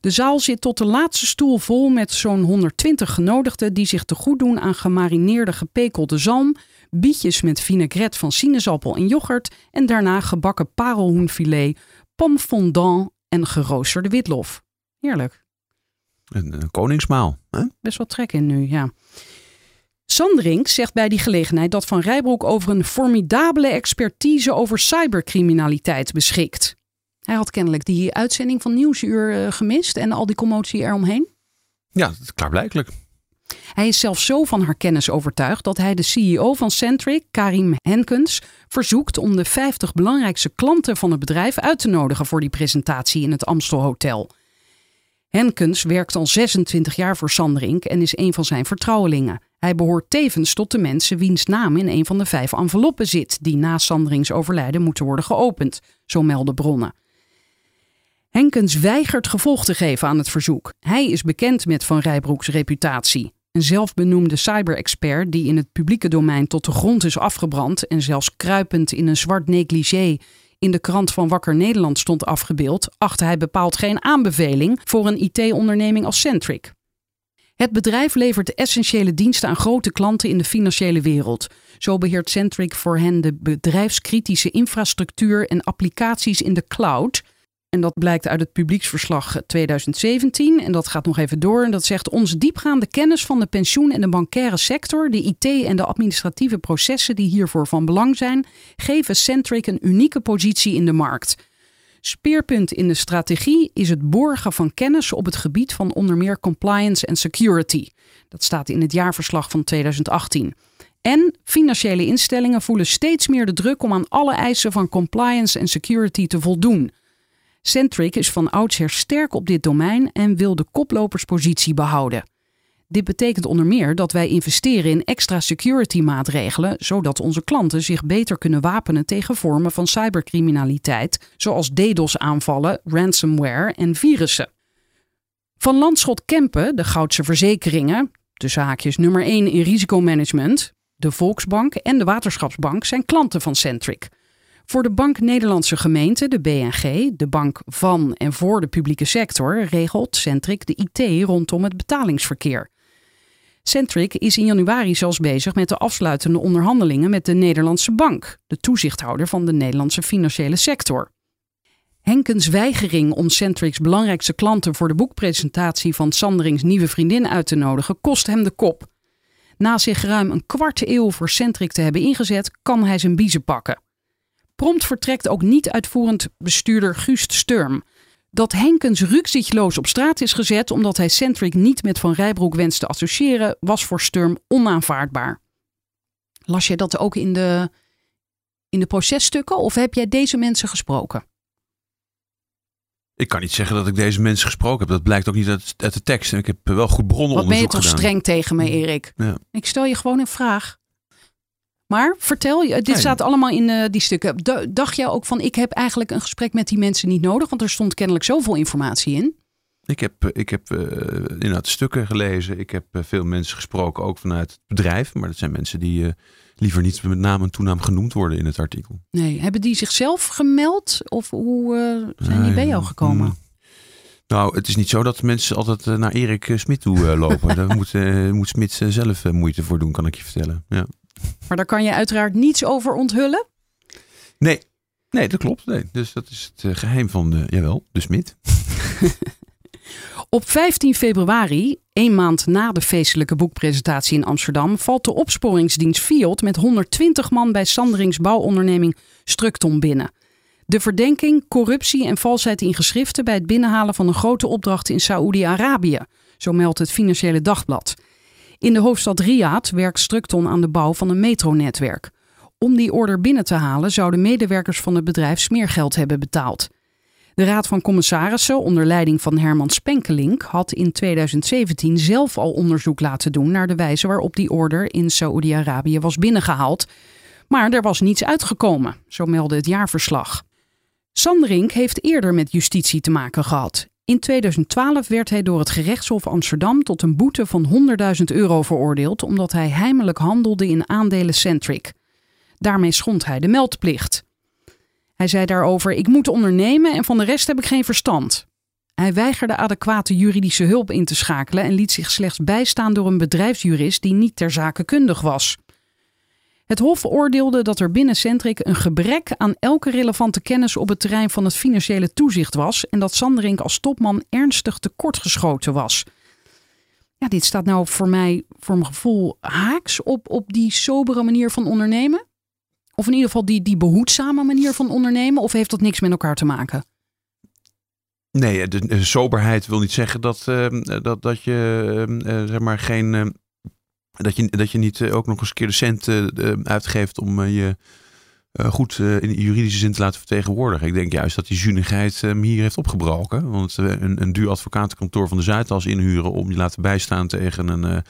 De zaal zit tot de laatste stoel vol met zo'n 120 genodigden die zich te goed doen aan gemarineerde gepekelde zalm, bietjes met vinaigrette van sinaasappel en yoghurt en daarna gebakken parelhoenfilet, pomme fondant en geroosterde witlof. Heerlijk. Een, een koningsmaal. Hè? Best wel trek in nu, ja. Sandring zegt bij die gelegenheid dat Van Rijbroek over een formidabele expertise over cybercriminaliteit beschikt. Hij had kennelijk die uitzending van Nieuwsuur eh, gemist en al die commotie eromheen. Ja, klaarblijkelijk. Hij is zelfs zo van haar kennis overtuigd dat hij de CEO van Centric, Karim Henkens, verzoekt om de 50 belangrijkste klanten van het bedrijf uit te nodigen voor die presentatie in het Amstel Hotel. Henkens werkt al 26 jaar voor Sandrink en is een van zijn vertrouwelingen. Hij behoort tevens tot de mensen wiens naam in een van de vijf enveloppen zit, die na Sandrings overlijden moeten worden geopend, zo melden bronnen. Henkens weigert gevolg te geven aan het verzoek. Hij is bekend met Van Rijbroeks reputatie. Een zelfbenoemde cyber-expert die in het publieke domein tot de grond is afgebrand en zelfs kruipend in een zwart negligé in de krant van Wakker Nederland stond afgebeeld, achtte hij bepaald geen aanbeveling voor een IT-onderneming als Centric. Het bedrijf levert essentiële diensten aan grote klanten in de financiële wereld. Zo beheert Centric voor hen de bedrijfskritische infrastructuur en applicaties in de cloud. En dat blijkt uit het publieksverslag 2017. En dat gaat nog even door. En dat zegt onze diepgaande kennis van de pensioen- en de bankaire sector, de IT en de administratieve processen die hiervoor van belang zijn, geven Centric een unieke positie in de markt. Speerpunt in de strategie is het borgen van kennis op het gebied van onder meer compliance en security. Dat staat in het jaarverslag van 2018. En financiële instellingen voelen steeds meer de druk om aan alle eisen van compliance en security te voldoen. Centric is van oudsher sterk op dit domein en wil de koploperspositie behouden. Dit betekent onder meer dat wij investeren in extra security maatregelen, zodat onze klanten zich beter kunnen wapenen tegen vormen van cybercriminaliteit, zoals DDoS-aanvallen, ransomware en virussen. Van Landschot Kempen, de Goudse Verzekeringen, de zaakjes nummer 1 in risicomanagement, de Volksbank en de Waterschapsbank zijn klanten van Centric. Voor de Bank Nederlandse Gemeente, de BNG, de bank van en voor de publieke sector, regelt Centric de IT rondom het betalingsverkeer. Centric is in januari zelfs bezig met de afsluitende onderhandelingen met de Nederlandse Bank, de toezichthouder van de Nederlandse financiële sector. Henkens weigering om Centric's belangrijkste klanten voor de boekpresentatie van Sanderings nieuwe vriendin uit te nodigen kost hem de kop. Na zich ruim een kwart eeuw voor Centric te hebben ingezet, kan hij zijn biezen pakken. Prompt vertrekt ook niet uitvoerend bestuurder Guust Sturm. Dat Henkens rukzichtloos op straat is gezet omdat hij Centric niet met Van Rijbroek wenst te associëren, was voor Sturm onaanvaardbaar. Las je dat ook in de, in de processtukken of heb jij deze mensen gesproken? Ik kan niet zeggen dat ik deze mensen gesproken heb. Dat blijkt ook niet uit, uit de tekst. En ik heb wel goed Wat ben je toch gedaan. streng tegen me, Erik? Ja. Ik stel je gewoon een vraag. Maar vertel je, dit Nee. staat allemaal in eh, die stukken. Dacht jij ook van, ik heb eigenlijk een gesprek met die mensen niet nodig? Want er stond kennelijk zoveel informatie in. Ik heb, eh, ik heb eh, inderdaad stukken gelezen. Ik heb veel mensen gesproken, ook vanuit het bedrijf. Maar dat zijn mensen die liever niet met naam en toenaam genoemd worden in het artikel. Nee, hebben die zichzelf gemeld? Of hoe zijn die bij jou gekomen? mm. Nou, het is niet zo dat mensen altijd naar Erik Smit toe lopen. Daar moet, moet Smit zelf moeite voor doen, kan ik je vertellen. Ja. Maar daar kan je uiteraard niets over onthullen. Nee. nee, dat klopt. Nee. Dus dat is het eh, geheim van de, jawel, de Smit. Op 15 februari, een maand na de feestelijke boekpresentatie in Amsterdam, valt de opsporingsdienst Fiat met 120 man bij Sanderings bouwonderneming Structon binnen. De verdenking, corruptie en valsheid in geschriften bij het binnenhalen van een grote opdracht in Saoedi-Arabië, zo meldt het Financiële Dagblad. In de hoofdstad Riyadh werkt Structon aan de bouw van een metronetwerk. Om die order binnen te halen zouden medewerkers van het bedrijf smeergeld hebben betaald. De Raad van Commissarissen onder leiding van Herman Spenkelink had in 2017 zelf al onderzoek laten doen naar de wijze waarop die order in Saoedi-Arabië was binnengehaald. Maar er was niets uitgekomen, zo meldde het jaarverslag. Sanderink heeft eerder met justitie te maken gehad. In 2012 werd hij door het gerechtshof Amsterdam tot een boete van 100.000 euro veroordeeld omdat hij heimelijk handelde in aandelen Centric. Daarmee schond hij de meldplicht. Hij zei daarover: Ik moet ondernemen en van de rest heb ik geen verstand. Hij weigerde adequate juridische hulp in te schakelen en liet zich slechts bijstaan door een bedrijfsjurist die niet ter zake kundig was. Het Hof oordeelde dat er binnen Centric een gebrek aan elke relevante kennis op het terrein van het financiële toezicht was en dat Sanderink als topman ernstig tekortgeschoten was. Ja, dit staat nou voor mij, voor mijn gevoel, haaks op, op die sobere manier van ondernemen. Of in ieder geval die, die behoedzame manier van ondernemen. Of heeft dat niks met elkaar te maken? Nee, de, soberheid wil niet zeggen dat, uh, dat, dat je uh, zeg maar geen. Dat, je, dat je niet ook nog eens een keer de cent uitgeeft om je goed in juridische zin te laten vertegenwoordigen. Ik denk juist dat die zuinigheid hem hier heeft opgebroken. Want een, een duur advocatenkantoor van de Zuidas inhuren om je laten bijstaan tegen een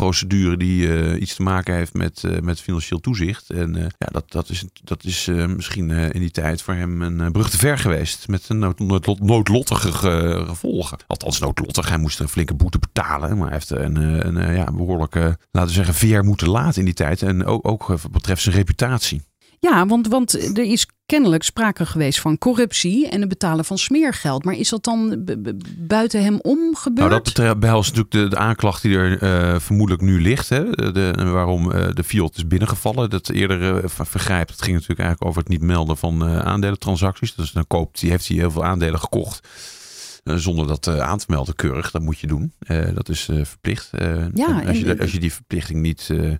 procedure die uh, iets te maken heeft met, uh, met financieel toezicht. En uh, ja, dat, dat is, dat is misschien in die tijd voor hem een brug te ver geweest. Met een nood, nood, noodlottige gevolgen. Althans, noodlottig. Hij moest een flinke boete betalen. Maar hij heeft een, een ja, behoorlijke, laten we zeggen, veer moeten laten in die tijd. En ook, ook wat betreft zijn reputatie. Ja, want, want er is kennelijk sprake geweest van corruptie en het betalen van smeergeld. Maar is dat dan buiten hem om gebeurd? Nou, dat behelst natuurlijk de, de aanklacht die er uh, vermoedelijk nu ligt. Hè? De, waarom uh, de Fiat is binnengevallen. Dat eerdere uh, vergrijp, dat ging natuurlijk eigenlijk over het niet melden van aandelentransacties. Dus dan koopt, die heeft hij heel veel aandelen gekocht. Zonder dat aan te melden keurig. Dat moet je doen. dat is verplicht. ja, als, je, als je die verplichting niet eh,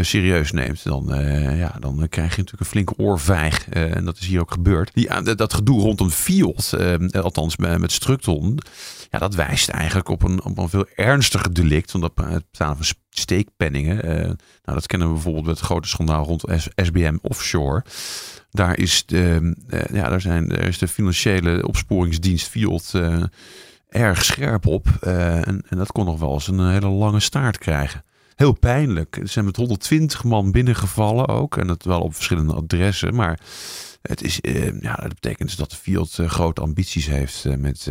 serieus neemt, dan, uh, ja, dan krijg je natuurlijk een flinke oorvijg. Uh, en dat is hier ook gebeurd. Die, dat gedoe rondom Field, althans met Structon, ja, dat wijst eigenlijk op een, op een veel ernstiger delict. Want het betalen van steekpenningen. nou, dat kennen we bijvoorbeeld met het grote schandaal rond SBM Offshore. Daar is de, ja, daar zijn, daar is de financiële opsporingsdienst Field erg scherp op. en, en dat kon nog wel eens een hele lange staart krijgen heel pijnlijk. Er zijn met 120 man binnengevallen ook. En dat wel op verschillende adressen. Maar het is, uh, ja, dat betekent dus dat de Fiat uh, grote ambities heeft uh, met,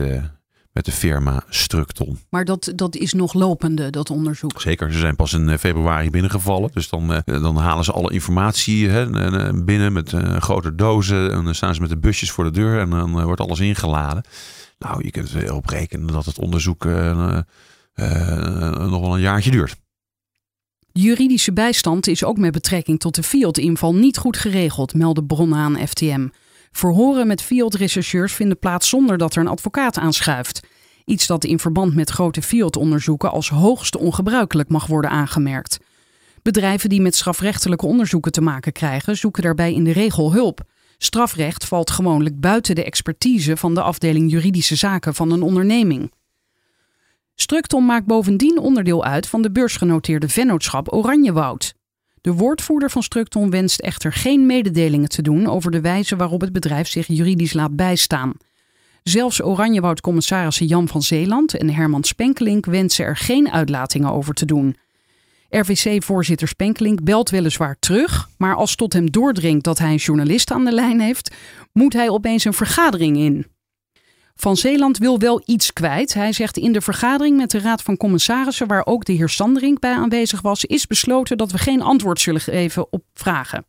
met de firma Structon. Maar dat, dat is nog lopende, dat onderzoek? Zeker, ze zijn pas in februari binnengevallen. Dus dan, dan halen ze alle informatie hè, binnen met grote dozen. En dan staan ze met de busjes voor de deur en dan wordt alles ingeladen. Nou, je kunt erop rekenen dat het onderzoek nog wel een jaartje duurt. Juridische bijstand is ook met betrekking tot de Fiat-inval niet goed geregeld, melden bronnen aan FTM. Verhoren met Fiat-rechercheurs vinden plaats zonder dat er een advocaat aanschuift. Iets dat in verband met grote Fiat-onderzoeken als hoogst ongebruikelijk mag worden aangemerkt. Bedrijven die met strafrechtelijke onderzoeken te maken krijgen, zoeken daarbij in de regel hulp. Strafrecht valt gewoonlijk buiten de expertise van de afdeling juridische zaken van een onderneming. Structon maakt bovendien onderdeel uit van de beursgenoteerde vennootschap Oranjewoud. De woordvoerder van Structon wenst echter geen mededelingen te doen over de wijze waarop het bedrijf zich juridisch laat bijstaan. Zelfs Oranjewoud-commissarissen Jan van Zeeland en Herman Spenkelink wensen er geen uitlatingen over te doen. RVC-voorzitter Spenkelink belt weliswaar terug, maar als tot hem doordringt dat hij een journalist aan de lijn heeft, moet hij opeens een vergadering in. Van Zeeland wil wel iets kwijt. Hij zegt in de vergadering met de Raad van Commissarissen, waar ook de heer Sanderink bij aanwezig was, is besloten dat we geen antwoord zullen geven op vragen.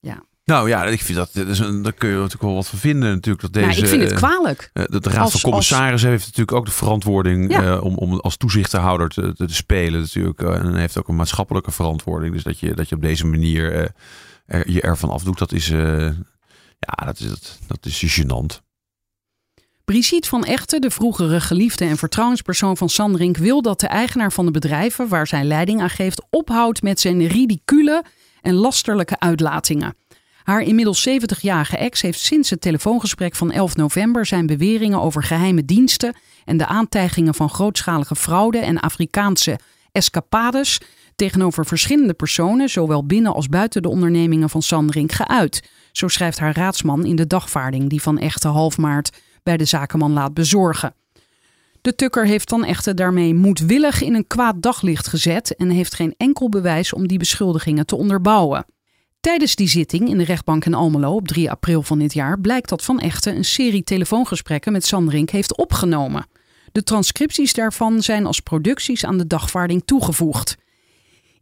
Ja. Nou ja, ik vind dat, dat is een, daar kun je natuurlijk wel wat van vinden. Natuurlijk, dat deze, nou, ik vind het kwalijk. Uh, de, Raad van Commissarissen heeft natuurlijk ook de verantwoording ja. uh, om, om als toezichthouder te, te, te spelen. Natuurlijk. Uh, en heeft ook een maatschappelijke verantwoording. Dus dat je, dat je op deze manier er, je ervan afdoet, dat is, ja, dat is, dat, dat is gênant. Brigitte van Echten, de vroegere geliefde en vertrouwenspersoon van Sandrink, wil dat de eigenaar van de bedrijven waar zij leiding aan geeft ophoudt met zijn ridicule en lasterlijke uitlatingen. Haar inmiddels 70-jarige ex heeft sinds het telefoongesprek van 11 november zijn beweringen over geheime diensten en de aantijgingen van grootschalige fraude en Afrikaanse escapades tegenover verschillende personen, zowel binnen als buiten de ondernemingen van Sandrink, geuit. Zo schrijft haar raadsman in de dagvaarding die van Echte half maart bij de zakenman laat bezorgen. De tukker heeft dan echter daarmee moedwillig in een kwaad daglicht gezet en heeft geen enkel bewijs om die beschuldigingen te onderbouwen. Tijdens die zitting in de rechtbank in Almelo op 3 april van dit jaar blijkt dat Van Echten een serie telefoongesprekken met Sanderink heeft opgenomen. De transcripties daarvan zijn als producties aan de dagvaarding toegevoegd.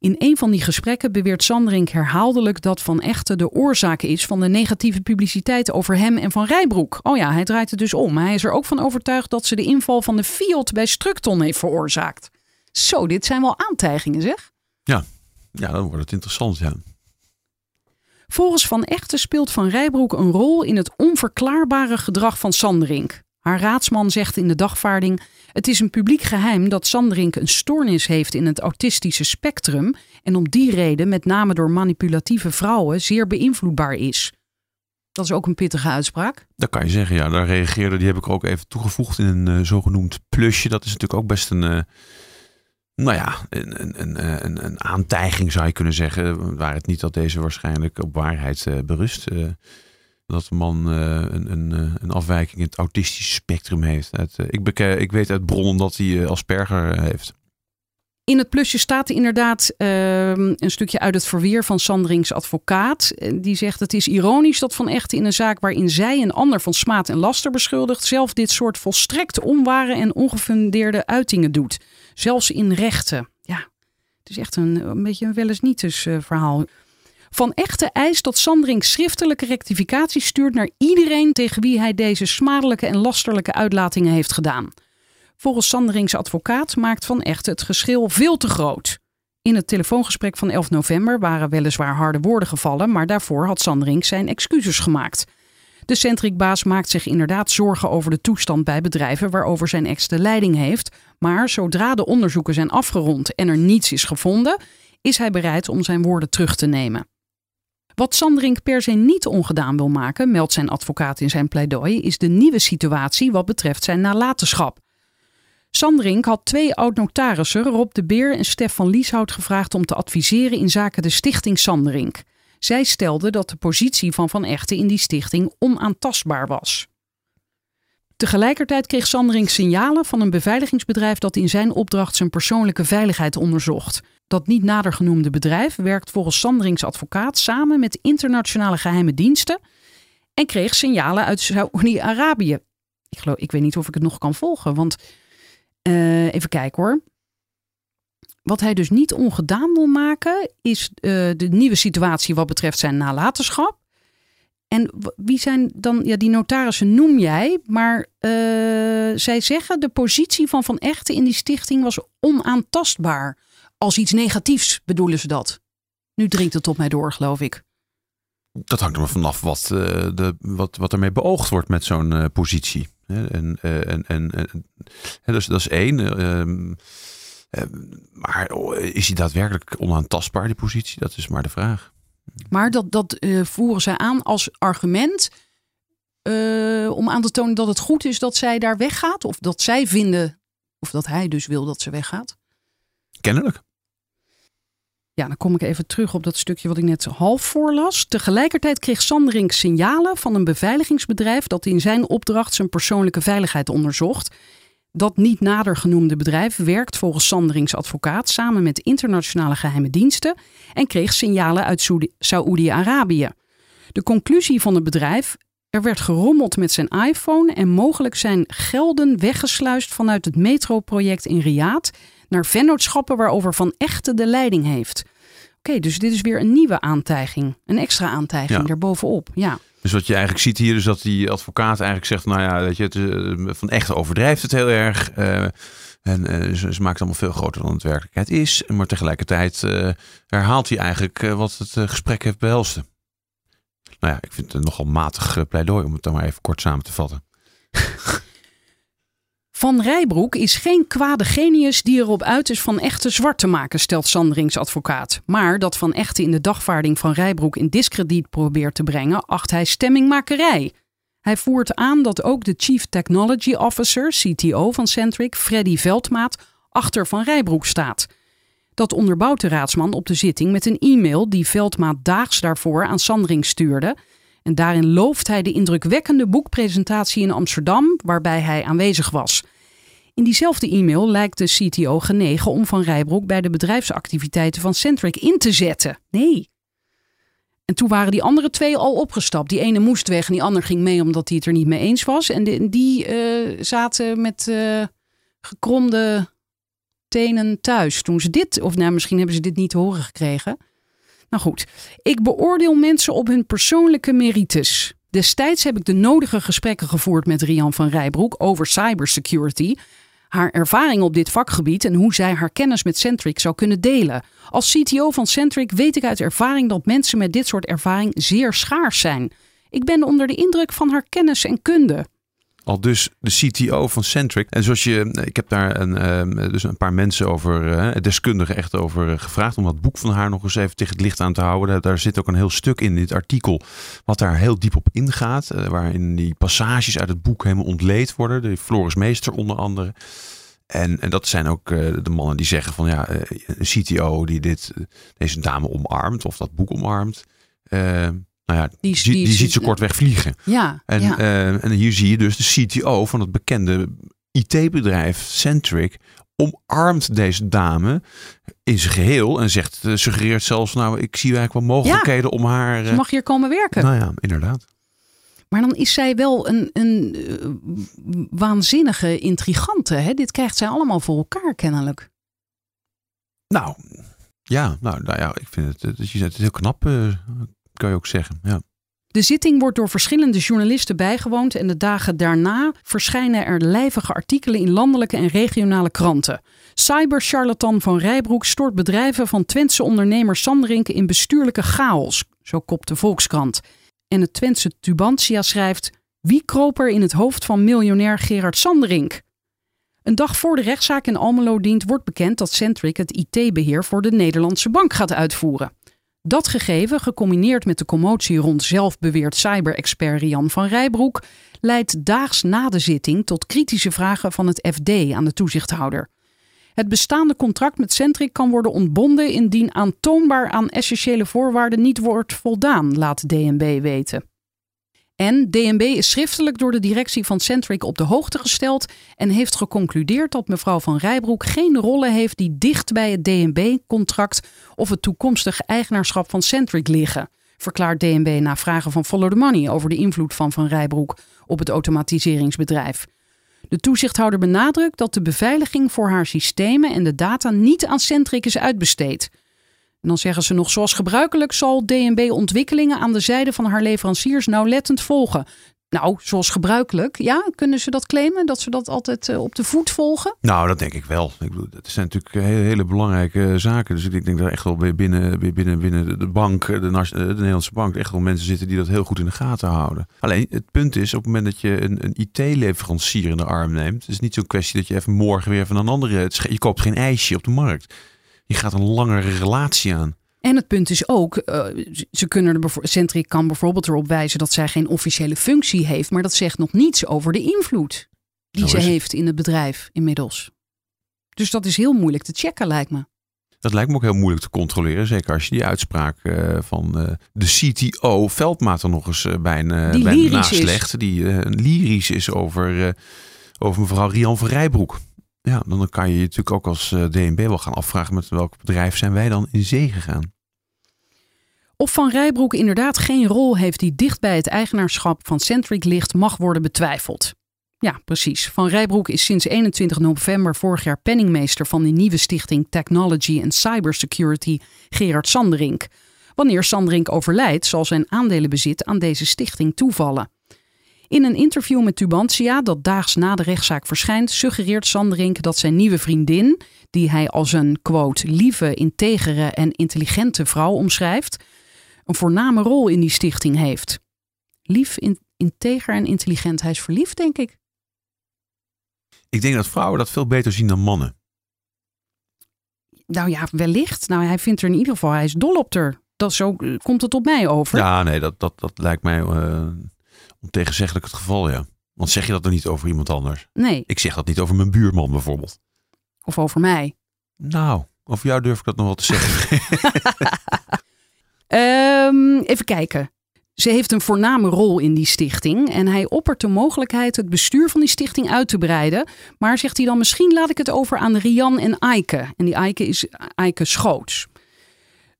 In een van die gesprekken beweert Sanderink herhaaldelijk dat Van Echten de oorzaak is van de negatieve publiciteit over hem en Van Rijbroek. Oh ja, hij draait het dus om. Hij is er ook van overtuigd dat ze de inval van de Fiat bij Structon heeft veroorzaakt. Zo, dit zijn wel aantijgingen zeg. Ja, ja dan wordt het interessant, ja. Volgens Van Echten speelt Van Rijbroek een rol in het onverklaarbare gedrag van Sanderink. Haar raadsman zegt in de dagvaarding: Het is een publiek geheim dat Sanderink een stoornis heeft in het autistische spectrum en om die reden met name door manipulatieve vrouwen zeer beïnvloedbaar is. Dat is ook een pittige uitspraak. Dat kan je zeggen, ja. Daar reageerde, die heb ik ook even toegevoegd in een uh, zogenoemd plusje. Dat is natuurlijk ook best een, uh, nou ja, een, een, een, een, een aantijging zou je kunnen zeggen. Waar het niet dat deze waarschijnlijk op waarheid uh, berust dat de man uh, een, een, een afwijking in het autistische spectrum heeft. Uh, ik, ik weet uit bronnen dat hij Asperger heeft. In het plusje staat inderdaad ehm, een stukje uit het verweer van Sanderings advocaat. Die zegt het is ironisch dat Van Echten in een zaak waarin zij een ander van smaad en laster beschuldigt, zelf dit soort volstrekt onware en ongefundeerde uitingen doet. Zelfs in rechten. Ja, het is echt een, een beetje een wel niet verhaal. Van Echte eist dat Sanderink schriftelijke rectificatie stuurt naar iedereen tegen wie hij deze smadelijke en lasterlijke uitlatingen heeft gedaan. Volgens Sandering's advocaat maakt Van Echte het geschil veel te groot. In het telefoongesprek van 11 november waren weliswaar harde woorden gevallen, maar daarvoor had Sanderink zijn excuses gemaakt. De Centric-baas maakt zich inderdaad zorgen over de toestand bij bedrijven waarover zijn ex de leiding heeft. Maar zodra de onderzoeken zijn afgerond en er niets is gevonden, is hij bereid om zijn woorden terug te nemen. Wat Sanderink per se niet ongedaan wil maken, meldt zijn advocaat in zijn pleidooi, is de nieuwe situatie wat betreft zijn nalatenschap. Sanderink had twee oud-notarissen, Rob de Beer en Stefan Lieshout, gevraagd om te adviseren in zaken de stichting Sanderink. Zij stelden dat de positie van Van Echten in die stichting onaantastbaar was. Tegelijkertijd kreeg Sanderink signalen van een beveiligingsbedrijf dat in zijn opdracht zijn persoonlijke veiligheid onderzocht. Dat niet nader genoemde bedrijf werkt volgens Sanderings advocaat samen met internationale geheime diensten en kreeg signalen uit Saoedi-Arabië. Ik, ik weet niet of ik het nog kan volgen, want uh, even kijken hoor. Wat hij dus niet ongedaan wil maken, is uh, de nieuwe situatie wat betreft zijn nalatenschap. En wie zijn dan, ja, die notarissen noem jij, maar uh, zij zeggen de positie van Van Echten in die stichting was onaantastbaar als iets negatiefs bedoelen ze dat. Nu dringt het op mij door, geloof ik. Dat hangt er maar vanaf wat, uh, de, wat, wat ermee beoogd wordt met zo'n uh, positie. En, uh, en, en, en dus, dat is één. Ehm, maar oh, is die daadwerkelijk onaantastbaar, die positie? Dat is maar de vraag. Maar dat, dat voeren zij aan als argument om aan te tonen dat het goed is dat zij daar weggaat? Of dat zij vinden, of dat hij dus wil dat ze weggaat? Kennelijk. Ja, dan kom ik even terug op dat stukje wat ik net half voorlas. Tegelijkertijd kreeg Sanderink signalen van een beveiligingsbedrijf dat in zijn opdracht zijn persoonlijke veiligheid onderzocht. Dat niet nader genoemde bedrijf werkt volgens Sanderings advocaat samen met internationale geheime diensten en kreeg signalen uit Saoedi-Arabië. De conclusie van het bedrijf: er werd gerommeld met zijn iPhone en mogelijk zijn gelden weggesluist vanuit het metroproject in Riyadh naar vennootschappen waarover Van Echte de leiding heeft. Oké, dus dit is weer een nieuwe aantijging. Een extra aantijging ja. daarbovenop. Ja. Dus wat je eigenlijk ziet hier is dat die advocaat eigenlijk zegt... nou ja, dat je, het, eh, Van Echte overdrijft het heel erg... Uh, en uh, ze, ze, maakt het allemaal veel groter dan het werkelijkheid is. Maar tegelijkertijd uh, herhaalt hij eigenlijk wat het gesprek heeft behelst. Nou ja, ik vind het een nogal matig pleidooi om het dan maar even kort samen te vatten. Van Rijbroek is geen kwade genius die erop uit is van echte zwart te maken, stelt Sanderings advocaat. Maar dat Van Echte in de dagvaarding van Rijbroek in discrediet probeert te brengen, acht hij stemmingmakerij. Hij voert aan dat ook de Chief Technology Officer, CTO van Centric, Freddy Veldmaat, achter Van Rijbroek staat. Dat onderbouwt de raadsman op de zitting met een e-mail die Veldmaat daags daarvoor aan Sandring stuurde. En daarin looft hij de indrukwekkende boekpresentatie in Amsterdam, waarbij hij aanwezig was. In diezelfde e-mail lijkt de CTO genegen om Van Rijbroek bij de bedrijfsactiviteiten van Centric in te zetten. Nee. En toen waren die andere twee al opgestapt. Die ene moest weg en die ander ging mee omdat hij het er niet mee eens was. En die, eh, zaten met uh, gekromde tenen thuis. Toen ze dit, of nou misschien hebben ze dit niet te horen gekregen. Nou goed, ik beoordeel mensen op hun persoonlijke merites. Destijds heb ik de nodige gesprekken gevoerd met Rian van Rijbroek over cybersecurity haar ervaring op dit vakgebied en hoe zij haar kennis met Centric zou kunnen delen. Als CTO van Centric weet ik uit ervaring dat mensen met dit soort ervaring zeer schaars zijn. Ik ben onder de indruk van haar kennis en kunde. Al dus de CTO van Centric. En zoals je, ik heb daar een, ehm, dus een paar mensen over, uh, deskundigen echt over eh, gevraagd. Om dat boek van haar nog eens even tegen het licht aan te houden. Daar, zit ook een heel stuk in dit artikel. Wat daar heel diep op ingaat. Uh, waarin die passages uit het boek helemaal ontleed worden. De Floris Meester onder andere. En, en dat zijn ook de mannen die zeggen van ja, een CTO die dit, deze dame omarmt. Of dat boek omarmt nou ja, die, die, ziet ze kortweg vliegen. Ja, en, ja. Uh, en hier zie je dus de CTO van het bekende IT-bedrijf Centric omarmt deze dame in zijn geheel en zegt, uh, suggereert zelfs, nou, ik zie eigenlijk wel mogelijkheden ja, om haar. Uh, mag hier komen werken. Nou ja, inderdaad. Maar dan is zij wel een, een uh, waanzinnige intrigante. Hè? Dit krijgt zij allemaal voor elkaar kennelijk. Nou, ja, nou, nou ja, ik vind het, het, je het heel knap kan je ook zeggen. Ja. De zitting wordt door verschillende journalisten bijgewoond en de dagen daarna verschijnen er lijvige artikelen in landelijke en regionale kranten. Cybercharlatan van Rijbroek stort bedrijven van Twentse ondernemer Sanderink in bestuurlijke chaos, zo kopt de Volkskrant. En het Twentse Tubantia schrijft: Wie kroop er in het hoofd van miljonair Gerard Sanderink? Een dag voor de rechtszaak in Almelo dient wordt bekend dat Centric het IT-beheer voor de Nederlandse bank gaat uitvoeren. Dat gegeven, gecombineerd met de commotie rond zelfbeweerd cyber-expert Rian van Rijbroek, leidt daags na de zitting tot kritische vragen van het FD aan de toezichthouder. Het bestaande contract met Centric kan worden ontbonden indien aantoonbaar aan essentiële voorwaarden niet wordt voldaan, laat DNB weten. En DNB is schriftelijk door de directie van Centric op de hoogte gesteld en heeft geconcludeerd dat mevrouw van Rijbroek geen rollen heeft die dicht bij het DNB-contract of het toekomstige eigenaarschap van Centric liggen, verklaart DNB na vragen van Follow the Money over de invloed van Van Rijbroek op het automatiseringsbedrijf. De toezichthouder benadrukt dat de beveiliging voor haar systemen en de data niet aan Centric is uitbesteed. En dan zeggen ze nog, zoals gebruikelijk zal DNB ontwikkelingen aan de zijde van haar leveranciers nauwlettend volgen. Nou, zoals gebruikelijk, ja, kunnen ze dat claimen? Dat ze dat altijd uh, op de voet volgen? Nou, dat denk ik wel. Ik bedoel, dat zijn natuurlijk hele, hele belangrijke zaken. Dus ik denk dat echt wel binnen, binnen, binnen de bank, de, de Nederlandse bank, echt wel mensen zitten die dat heel goed in de gaten houden. Alleen het punt is, op het moment dat je een, een IT-leverancier in de arm neemt, het is niet zo'n kwestie dat je even morgen weer van een andere. Je koopt geen ijsje op de markt. Je gaat een langere relatie aan. En het punt is ook, uh, ze kunnen er Centric kan bijvoorbeeld erop wijzen dat zij geen officiële functie heeft, maar dat zegt nog niets over de invloed die ze heeft in het bedrijf inmiddels. Dus dat is heel moeilijk te checken, lijkt me. Dat lijkt me ook heel moeilijk te controleren. Zeker als je die uitspraak uh, van uh, de CTO Veldmaat er nog eens bij een, bij een naslecht. Die lyrisch is over, over mevrouw Rian van Rijbroek. Ja, dan kan je je natuurlijk ook als eh, DNB wel gaan afvragen met welk bedrijf zijn wij dan in zee gegaan. Of Van Rijbroek inderdaad geen rol heeft die dicht bij het eigenaarschap van Centric ligt, mag worden betwijfeld. Ja, precies. Van Rijbroek is sinds 21 november vorig jaar penningmeester van de nieuwe stichting Technology and Cybersecurity Gerard Sanderink. Wanneer Sanderink overlijdt, zal zijn aandelenbezit aan deze stichting toevallen. In een interview met Tubantia, dat daags na de rechtszaak verschijnt, suggereert Sanderink dat zijn nieuwe vriendin, die hij als een quote lieve, integere en intelligente vrouw omschrijft, een voorname rol in die stichting heeft. Lief, in, integer en intelligent. Hij is verliefd, denk ik. Ik denk dat vrouwen dat veel beter zien dan mannen. Nou ja, wellicht. Nou, hij vindt er in ieder geval, hij is dol op haar. Dat zo eh, komt het op mij over. Ja, nee, dat, dat, dat lijkt mij uh, ontegenzeggelijk het geval, ja. Want zeg je dat dan niet over iemand anders? Nee. Ik zeg dat niet over mijn buurman bijvoorbeeld. Of over mij. Nou, over jou durf ik dat nog wel te zeggen. um, even kijken. Ze heeft een voorname rol in die stichting en hij oppert de mogelijkheid het bestuur van die stichting uit te breiden. Maar zegt hij dan misschien laat ik het over aan Rian en Eike. En die Eike is Eike Schoots.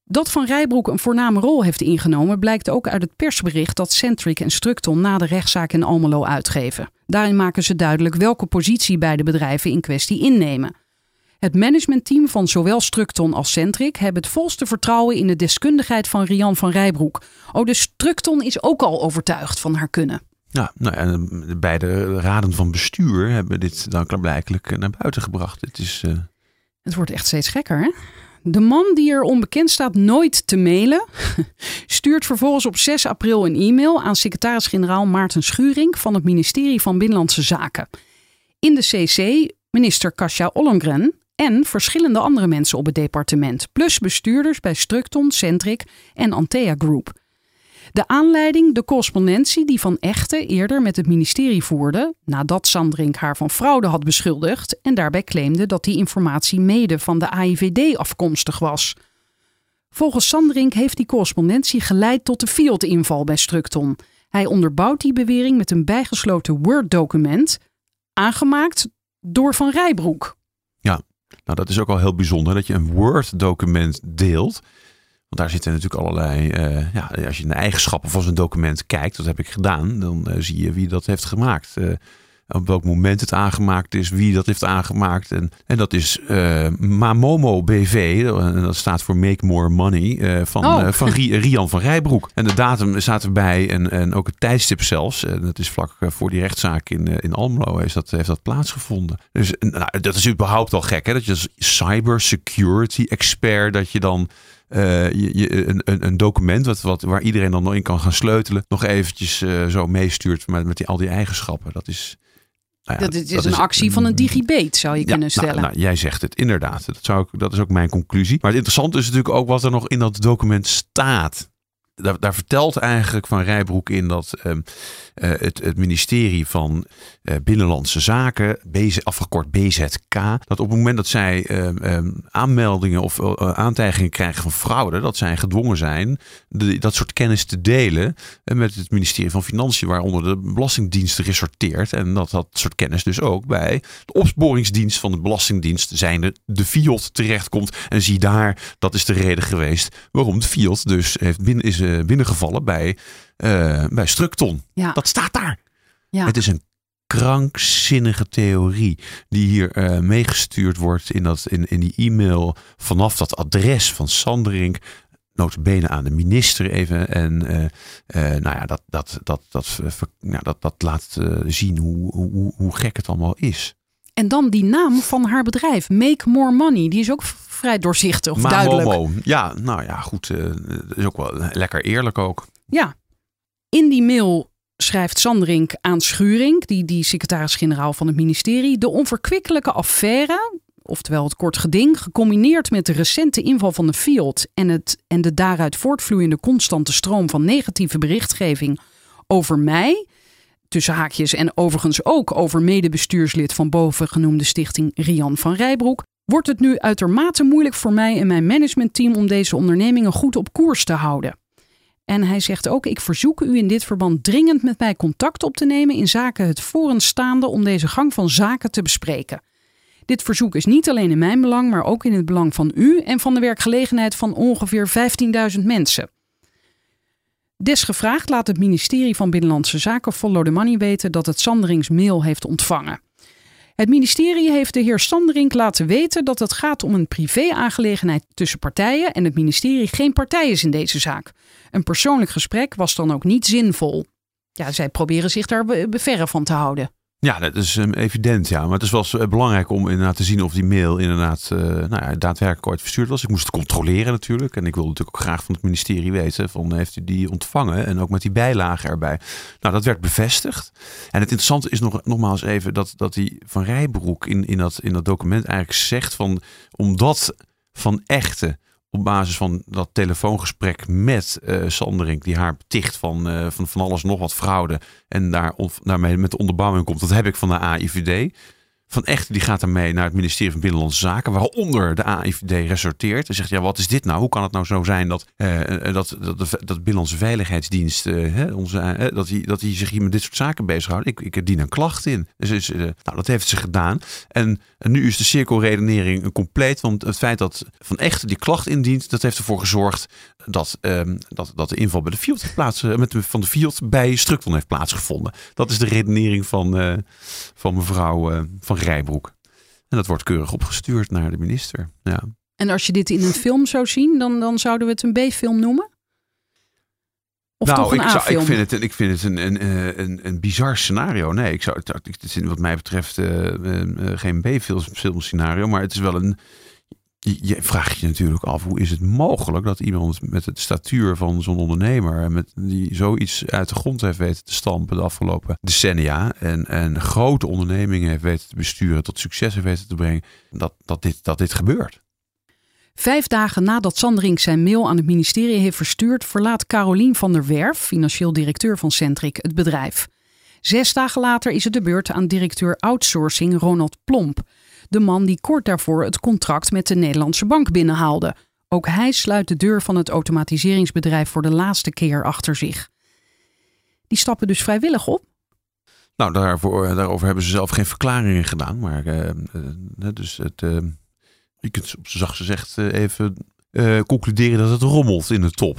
Dat Van Rijbroek een voorname rol heeft ingenomen blijkt ook uit het persbericht dat Centric en Structon na de rechtszaak in Almelo uitgeven. Daarin maken ze duidelijk welke positie beide bedrijven in kwestie innemen. Het managementteam van zowel Structon als Centric hebben het volste vertrouwen in de deskundigheid van Rian van Rijbroek. Oh, dus Structon is ook al overtuigd van haar kunnen. Ja, nou, en de beide raden van bestuur hebben dit dan klaarblijkelijk naar buiten gebracht. Het, is, uh... het wordt echt steeds gekker, hè? De man die er onbekend staat nooit te mailen, stuurt vervolgens op 6 april een e-mail aan secretaris-generaal Maarten Schuring van het ministerie van Binnenlandse Zaken. In de CC minister Kasia Ollongren en verschillende andere mensen op het departement, plus bestuurders bij Structon, Centric en Antea Group. De aanleiding, de correspondentie die Van Echten eerder met het ministerie voerde, nadat Sandrink haar van fraude had beschuldigd en daarbij claimde dat die informatie mede van de AIVD afkomstig was. Volgens Sandrink heeft die correspondentie geleid tot de Fiat-inval bij Structon. Hij onderbouwt die bewering met een bijgesloten Word-document, aangemaakt door Van Rijbroek. Ja, nou dat is ook al heel bijzonder dat je een Word-document deelt daar zitten natuurlijk allerlei, uh, ja, als je naar de eigenschappen van zo'n document kijkt, dat heb ik gedaan, dan uh, zie je wie dat heeft gemaakt. Uh, op welk moment het aangemaakt is, wie dat heeft aangemaakt. En, en dat is Mamomo BV, en dat staat voor Make More Money, van, oh. van Rian van Rijbroek. En de datum staat erbij en, en ook het tijdstip zelfs. En dat is vlak voor die rechtszaak in, in Almelo heeft dat, heeft dat plaatsgevonden. Dus nou, dat is überhaupt al gek, hè? dat je als cyber security expert, dat je dan uh, je, een, een, document wat, wat, waar iedereen dan nog in kan gaan sleutelen, nog eventjes uh, zo meestuurt met, met die, al die eigenschappen. Dat is. Nou ja, dat, is dat een is, actie van een digibate, zou je kunnen nou, stellen. Nou, jij zegt het, inderdaad. Dat, zou ik, dat is ook mijn conclusie. Maar het interessante is natuurlijk ook wat er nog in dat document staat daar, daar, vertelt eigenlijk Van Rijbroek in dat ehm, eh, het, het, ministerie van Binnenlandse Zaken, BZ, afgekort BZK, dat op het moment dat zij ehm, ehm, aanmeldingen of uh, aantijgingen krijgen van fraude, dat zij gedwongen zijn de, dat soort kennis te delen met het ministerie van Financiën, waaronder de Belastingdienst resorteert. En dat dat soort kennis dus ook bij de opsporingsdienst van de Belastingdienst, zijnde de FIOT, terechtkomt. En zie daar, dat is de reden geweest waarom de FIOT dus heeft binnen, is eh, binnengevallen bij, uh, bij Structon. Ja. Dat staat daar. Ja. Het is een krankzinnige theorie die hier uh, meegestuurd wordt in, dat, in, in die e-mail vanaf dat adres van Sanderink. Notabene aan de minister even. En uh, uh, nou ja, dat, dat, dat, dat, dat, dat laat zien hoe, hoe, hoe gek het allemaal is. En dan die naam van haar bedrijf, Make More Money. Die is ook vrij doorzichtig of duidelijk. Momo. Ja, nou ja, goed. Is ook wel lekker eerlijk ook. Ja. In die mail schrijft Sanderink aan Schuring, die, die secretaris-generaal van het ministerie, de onverkwikkelijke affaire, oftewel het kort geding, gecombineerd met de recente inval van de Fiat en, het, en de daaruit voortvloeiende constante stroom van negatieve berichtgeving over mij, tussen haakjes en overigens ook over medebestuurslid van bovengenoemde stichting Rian van Rijbroek, wordt het nu uitermate moeilijk voor mij en mijn managementteam om deze ondernemingen goed op koers te houden. En hij zegt ook: Ik verzoek u in dit verband dringend met mij contact op te nemen in zaken het voorenstaande om deze gang van zaken te bespreken. Dit verzoek is niet alleen in mijn belang, maar ook in het belang van u en van de werkgelegenheid van ongeveer 15.000 mensen. Desgevraagd laat het ministerie van Binnenlandse Zaken Follow the Money weten dat het Sanderings mail heeft ontvangen. Het ministerie heeft de heer Sanderink laten weten dat het gaat om een privé-aangelegenheid tussen partijen en het ministerie geen partij is in deze zaak. Een persoonlijk gesprek was dan ook niet zinvol. Ja, zij proberen zich daar verre van te houden. Ja, dat is um, evident, ja. Maar het is wel uh, belangrijk om inderdaad te zien of die mail inderdaad uh, nou ja, daadwerkelijk ooit verstuurd was. Ik moest het controleren natuurlijk. En ik wilde natuurlijk ook graag van het ministerie weten van heeft u die ontvangen en ook met die bijlage erbij. Nou, dat werd bevestigd. En het interessante is nog, nogmaals even dat, dat die Van Rijbroek in, in, dat, in dat document eigenlijk zegt van omdat Van Echte op basis van dat telefoongesprek met uh, Sanderink, die haar beticht van, uh, van van alles nog wat fraude en daar, daarmee met de onderbouwing komt. Dat heb ik van de AIVD. Van Echt die gaat daarmee naar het ministerie van Binnenlandse Zaken, waaronder de AIVD resorteert. En zegt, ja, wat is dit nou? Hoe kan het nou zo zijn dat, uh, dat, dat, dat, dat Binnenlandse Veiligheidsdienst, uh, onze, dat, die, dat die zich hier met dit soort zaken bezighoudt? Ik, ik dien een klacht in. Dus nou, dat heeft ze gedaan. En, en, nu is de cirkelredenering compleet, want het feit dat Van Echt die klacht indient, dat heeft ervoor gezorgd dat, ehm, dat, dat de inval bij de Fiat plaats, met, van de Fiat bij Structon heeft plaatsgevonden. Dat is de redenering van, van mevrouw Van Rijbroek. En dat wordt keurig opgestuurd naar de minister. Ja. En als je dit in een film zou zien, dan, dan zouden we het een B-film noemen? Of nou, toch een ik, zou, ik vind het, ik vind het een, een, een, een, bizar scenario. Nee, ik zou, het is wat mij betreft uh, geen B-film scenario, maar het is wel een. Je, vraagt je natuurlijk af, hoe is het mogelijk dat iemand met het statuur van zo'n ondernemer, met, die zoiets uit de grond heeft weten te stampen de afgelopen decennia en, en grote ondernemingen heeft weten te besturen, tot succes heeft weten te brengen, dat, dat, dit, dat dit gebeurt. Vijf dagen nadat Sandring zijn mail aan het ministerie heeft verstuurd, verlaat Carolien van der Werf, financieel directeur van Centric, het bedrijf. Zes dagen later is het de beurt aan directeur outsourcing Ronald Plomp, de man die kort daarvoor het contract met de Nederlandse bank binnenhaalde. Ook hij sluit de deur van het automatiseringsbedrijf voor de laatste keer achter zich. Die stappen dus vrijwillig op? Nou, daarvoor, daarover hebben ze zelf geen verklaringen gedaan. Maar uh, uh, dus het, uh, je kunt op zacht gezegd even concluderen dat het rommelt in de top.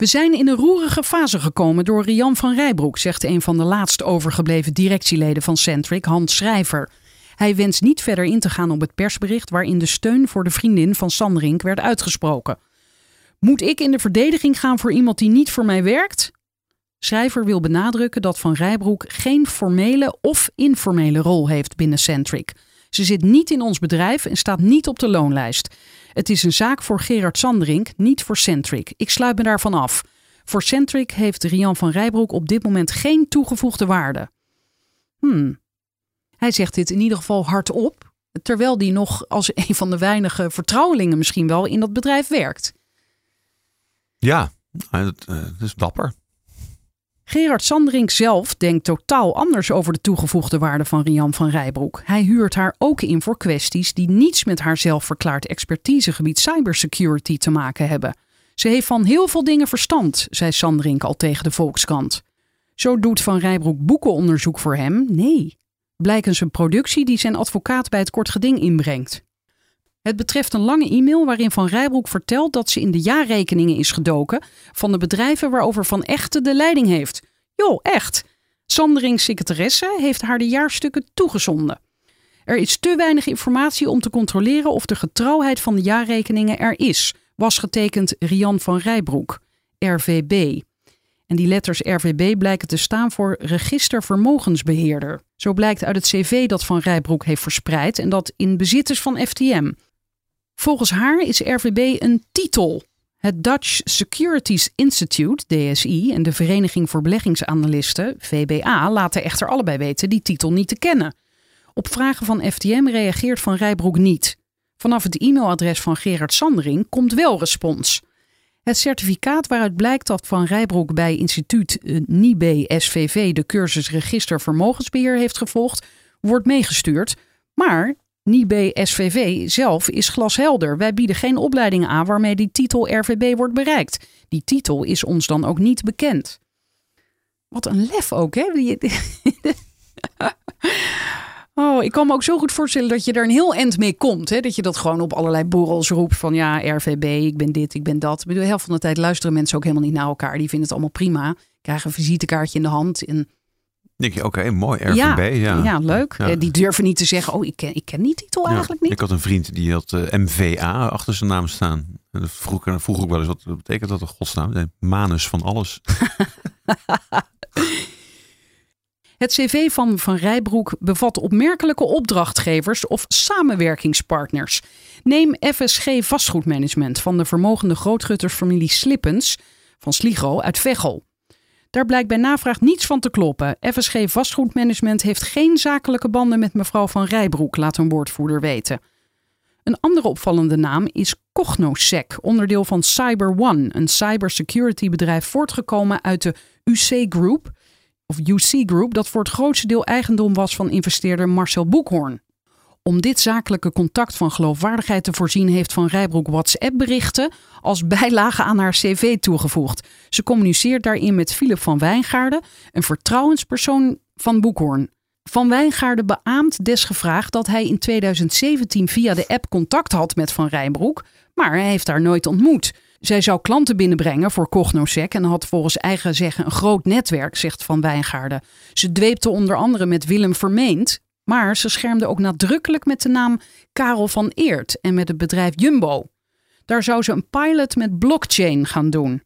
We zijn in een roerige fase gekomen door Rian van Rijbroek, zegt een van de laatst overgebleven directieleden van Centric, Hans Schrijver. Hij wenst niet verder in te gaan op het persbericht waarin de steun voor de vriendin van Sanderink werd uitgesproken. Moet ik in de verdediging gaan voor iemand die niet voor mij werkt? Schrijver wil benadrukken dat Van Rijbroek geen formele of informele rol heeft binnen Centric. Ze zit niet in ons bedrijf en staat niet op de loonlijst. Het is een zaak voor Gerard Sanderink, niet voor Centric. Ik sluit me daarvan af. Voor Centric heeft Rian van Rijbroek op dit moment geen toegevoegde waarde. Hmm. Hij zegt dit in ieder geval hardop, terwijl hij nog als een van de weinige vertrouwelingen misschien wel in dat bedrijf werkt. Ja, dat, is dapper. Gerard Sanderink zelf denkt totaal anders over de toegevoegde waarde van Rian van Rijbroek. Hij huurt haar ook in voor kwesties die niets met haar zelfverklaard expertisegebied cybersecurity te maken hebben. Ze heeft van heel veel dingen verstand, zei Sanderink al tegen de Volkskrant. Zo doet Van Rijbroek boekenonderzoek voor hem? Nee. Blijkens een productie die zijn advocaat bij het kort geding inbrengt. Het betreft een lange e-mail waarin Van Rijbroek vertelt dat ze in de jaarrekeningen is gedoken van de bedrijven waarover Van Echte de leiding heeft. Jo, echt. Sanderings secretaresse heeft haar de jaarstukken toegezonden. Er is te weinig informatie om te controleren of de getrouwheid van de jaarrekeningen er is, was getekend Rian van Rijbroek, RVB. En die letters RVB blijken te staan voor Register Vermogensbeheerder. Zo blijkt uit het cv dat Van Rijbroek heeft verspreid en dat in bezit is van FTM. Volgens haar is RVB een titel. Het Dutch Securities Institute, DSI, en de Vereniging voor Beleggingsanalisten, VBA, laten echter allebei weten die titel niet te kennen. Op vragen van FTM reageert Van Rijbroek niet. Vanaf het e-mailadres van Gerard Sandering komt wel respons. Het certificaat waaruit blijkt dat Van Rijbroek bij instituut NIBE SVV de cursus Register Vermogensbeheer heeft gevolgd, wordt meegestuurd. Maar NIBE SVV zelf is glashelder. Wij bieden geen opleidingen aan waarmee die titel RVB wordt bereikt. Die titel is ons dan ook niet bekend. Wat een lef ook, hè? Oh, ik kan me ook zo goed voorstellen dat je er een heel eind mee komt. Hè? Dat je dat gewoon op allerlei borrels roept van ja, RVB, ik ben dit, ik ben dat. Ik bedoel, de helft van de tijd luisteren mensen ook helemaal niet naar elkaar. Die vinden het allemaal prima. Krijgen een visitekaartje in de hand en Denk je, oké, mooi, RVB. Ja, Ja, ja, leuk. Ja. Eh, Die durven niet te zeggen, oh, ik ken, ik ken die titel eigenlijk niet. Ik had een vriend die had eh, MVA achter zijn naam staan. En vroeg, ik- vroeg ik wel eens, wat betekent dat in godsnaam? Manus van alles. Het cv van Van Rijbroek bevat opmerkelijke opdrachtgevers of samenwerkingspartners. Neem FSG Vastgoedmanagement van de vermogende grootguttersfamilie Slippens van Sligro uit Veghel. Daar blijkt bij navraag niets van te kloppen. FSG Vastgoedmanagement heeft geen zakelijke banden met mevrouw Van Rijbroek, laat een woordvoerder weten. Een andere opvallende naam is Cognosec, onderdeel van CyberOne, een cybersecurity bedrijf voortgekomen uit de UC Group, of UC Group, dat voor het grootste deel eigendom was van investeerder Marcel Boekhoorn. Om dit zakelijke contact van geloofwaardigheid te voorzien, heeft Van Rijbroek WhatsApp-berichten als bijlage aan haar cv toegevoegd. Ze communiceert daarin met Philip van Wijngaarden, een vertrouwenspersoon van Boekhoorn. Van Wijngaarden beaamt desgevraagd dat hij in 2017 via de app contact had met Van Rijbroek, maar hij heeft haar nooit ontmoet. Zij zou klanten binnenbrengen voor Cognosec en had volgens eigen zeggen een groot netwerk, zegt Van Wijngaarden. Ze dweepte onder andere met Willem Vermeend, maar ze schermde ook nadrukkelijk met de naam Karel van Eert en met het bedrijf Jumbo. Daar zou ze een pilot met blockchain gaan doen.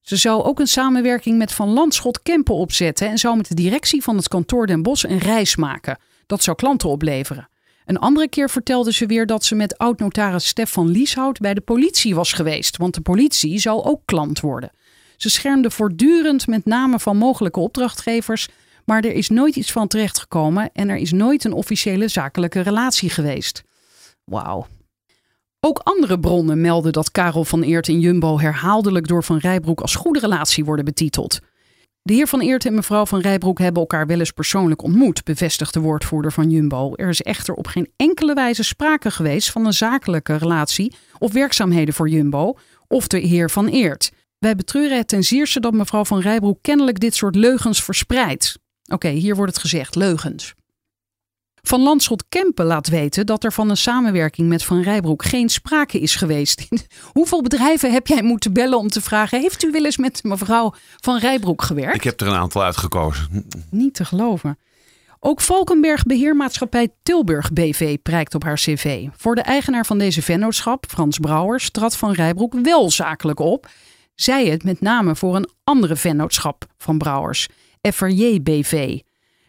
Ze zou ook een samenwerking met Van Landschot Kempen opzetten en zou met de directie van het kantoor Den Bosch een reis maken. Dat zou klanten opleveren. Een andere keer vertelde ze weer dat ze met oud-notaris Stefan Lieshout bij de politie was geweest, want de politie zou ook klant worden. Ze schermde voortdurend met namen van mogelijke opdrachtgevers, maar er is nooit iets van terechtgekomen en er is nooit een officiële zakelijke relatie geweest. Wauw. Ook andere bronnen melden dat Karel van Eert en Jumbo herhaaldelijk door Van Rijbroek als goede relatie worden betiteld. De heer Van Eert en mevrouw Van Rijbroek hebben elkaar wel eens persoonlijk ontmoet, bevestigt de woordvoerder van Jumbo. Er is echter op geen enkele wijze sprake geweest van een zakelijke relatie of werkzaamheden voor Jumbo of de heer Van Eert. Wij betreuren het ten zeerste dat mevrouw Van Rijbroek kennelijk dit soort leugens verspreidt. Oké, hier wordt het gezegd, leugens. Van Landschot Kempen laat weten dat er van een samenwerking met Van Rijbroek geen sprake is geweest. Hoeveel bedrijven heb jij moeten bellen om te vragen: heeft u wel eens met mevrouw Van Rijbroek gewerkt? Ik heb er een aantal uitgekozen. Niet te geloven. Ook Valkenberg Beheermaatschappij Tilburg BV prijkt op haar cv. Voor de eigenaar van deze vennootschap, Frans Brouwers, trad Van Rijbroek wel zakelijk op. Zij het met name voor een andere vennootschap van Brouwers, FRJ BV.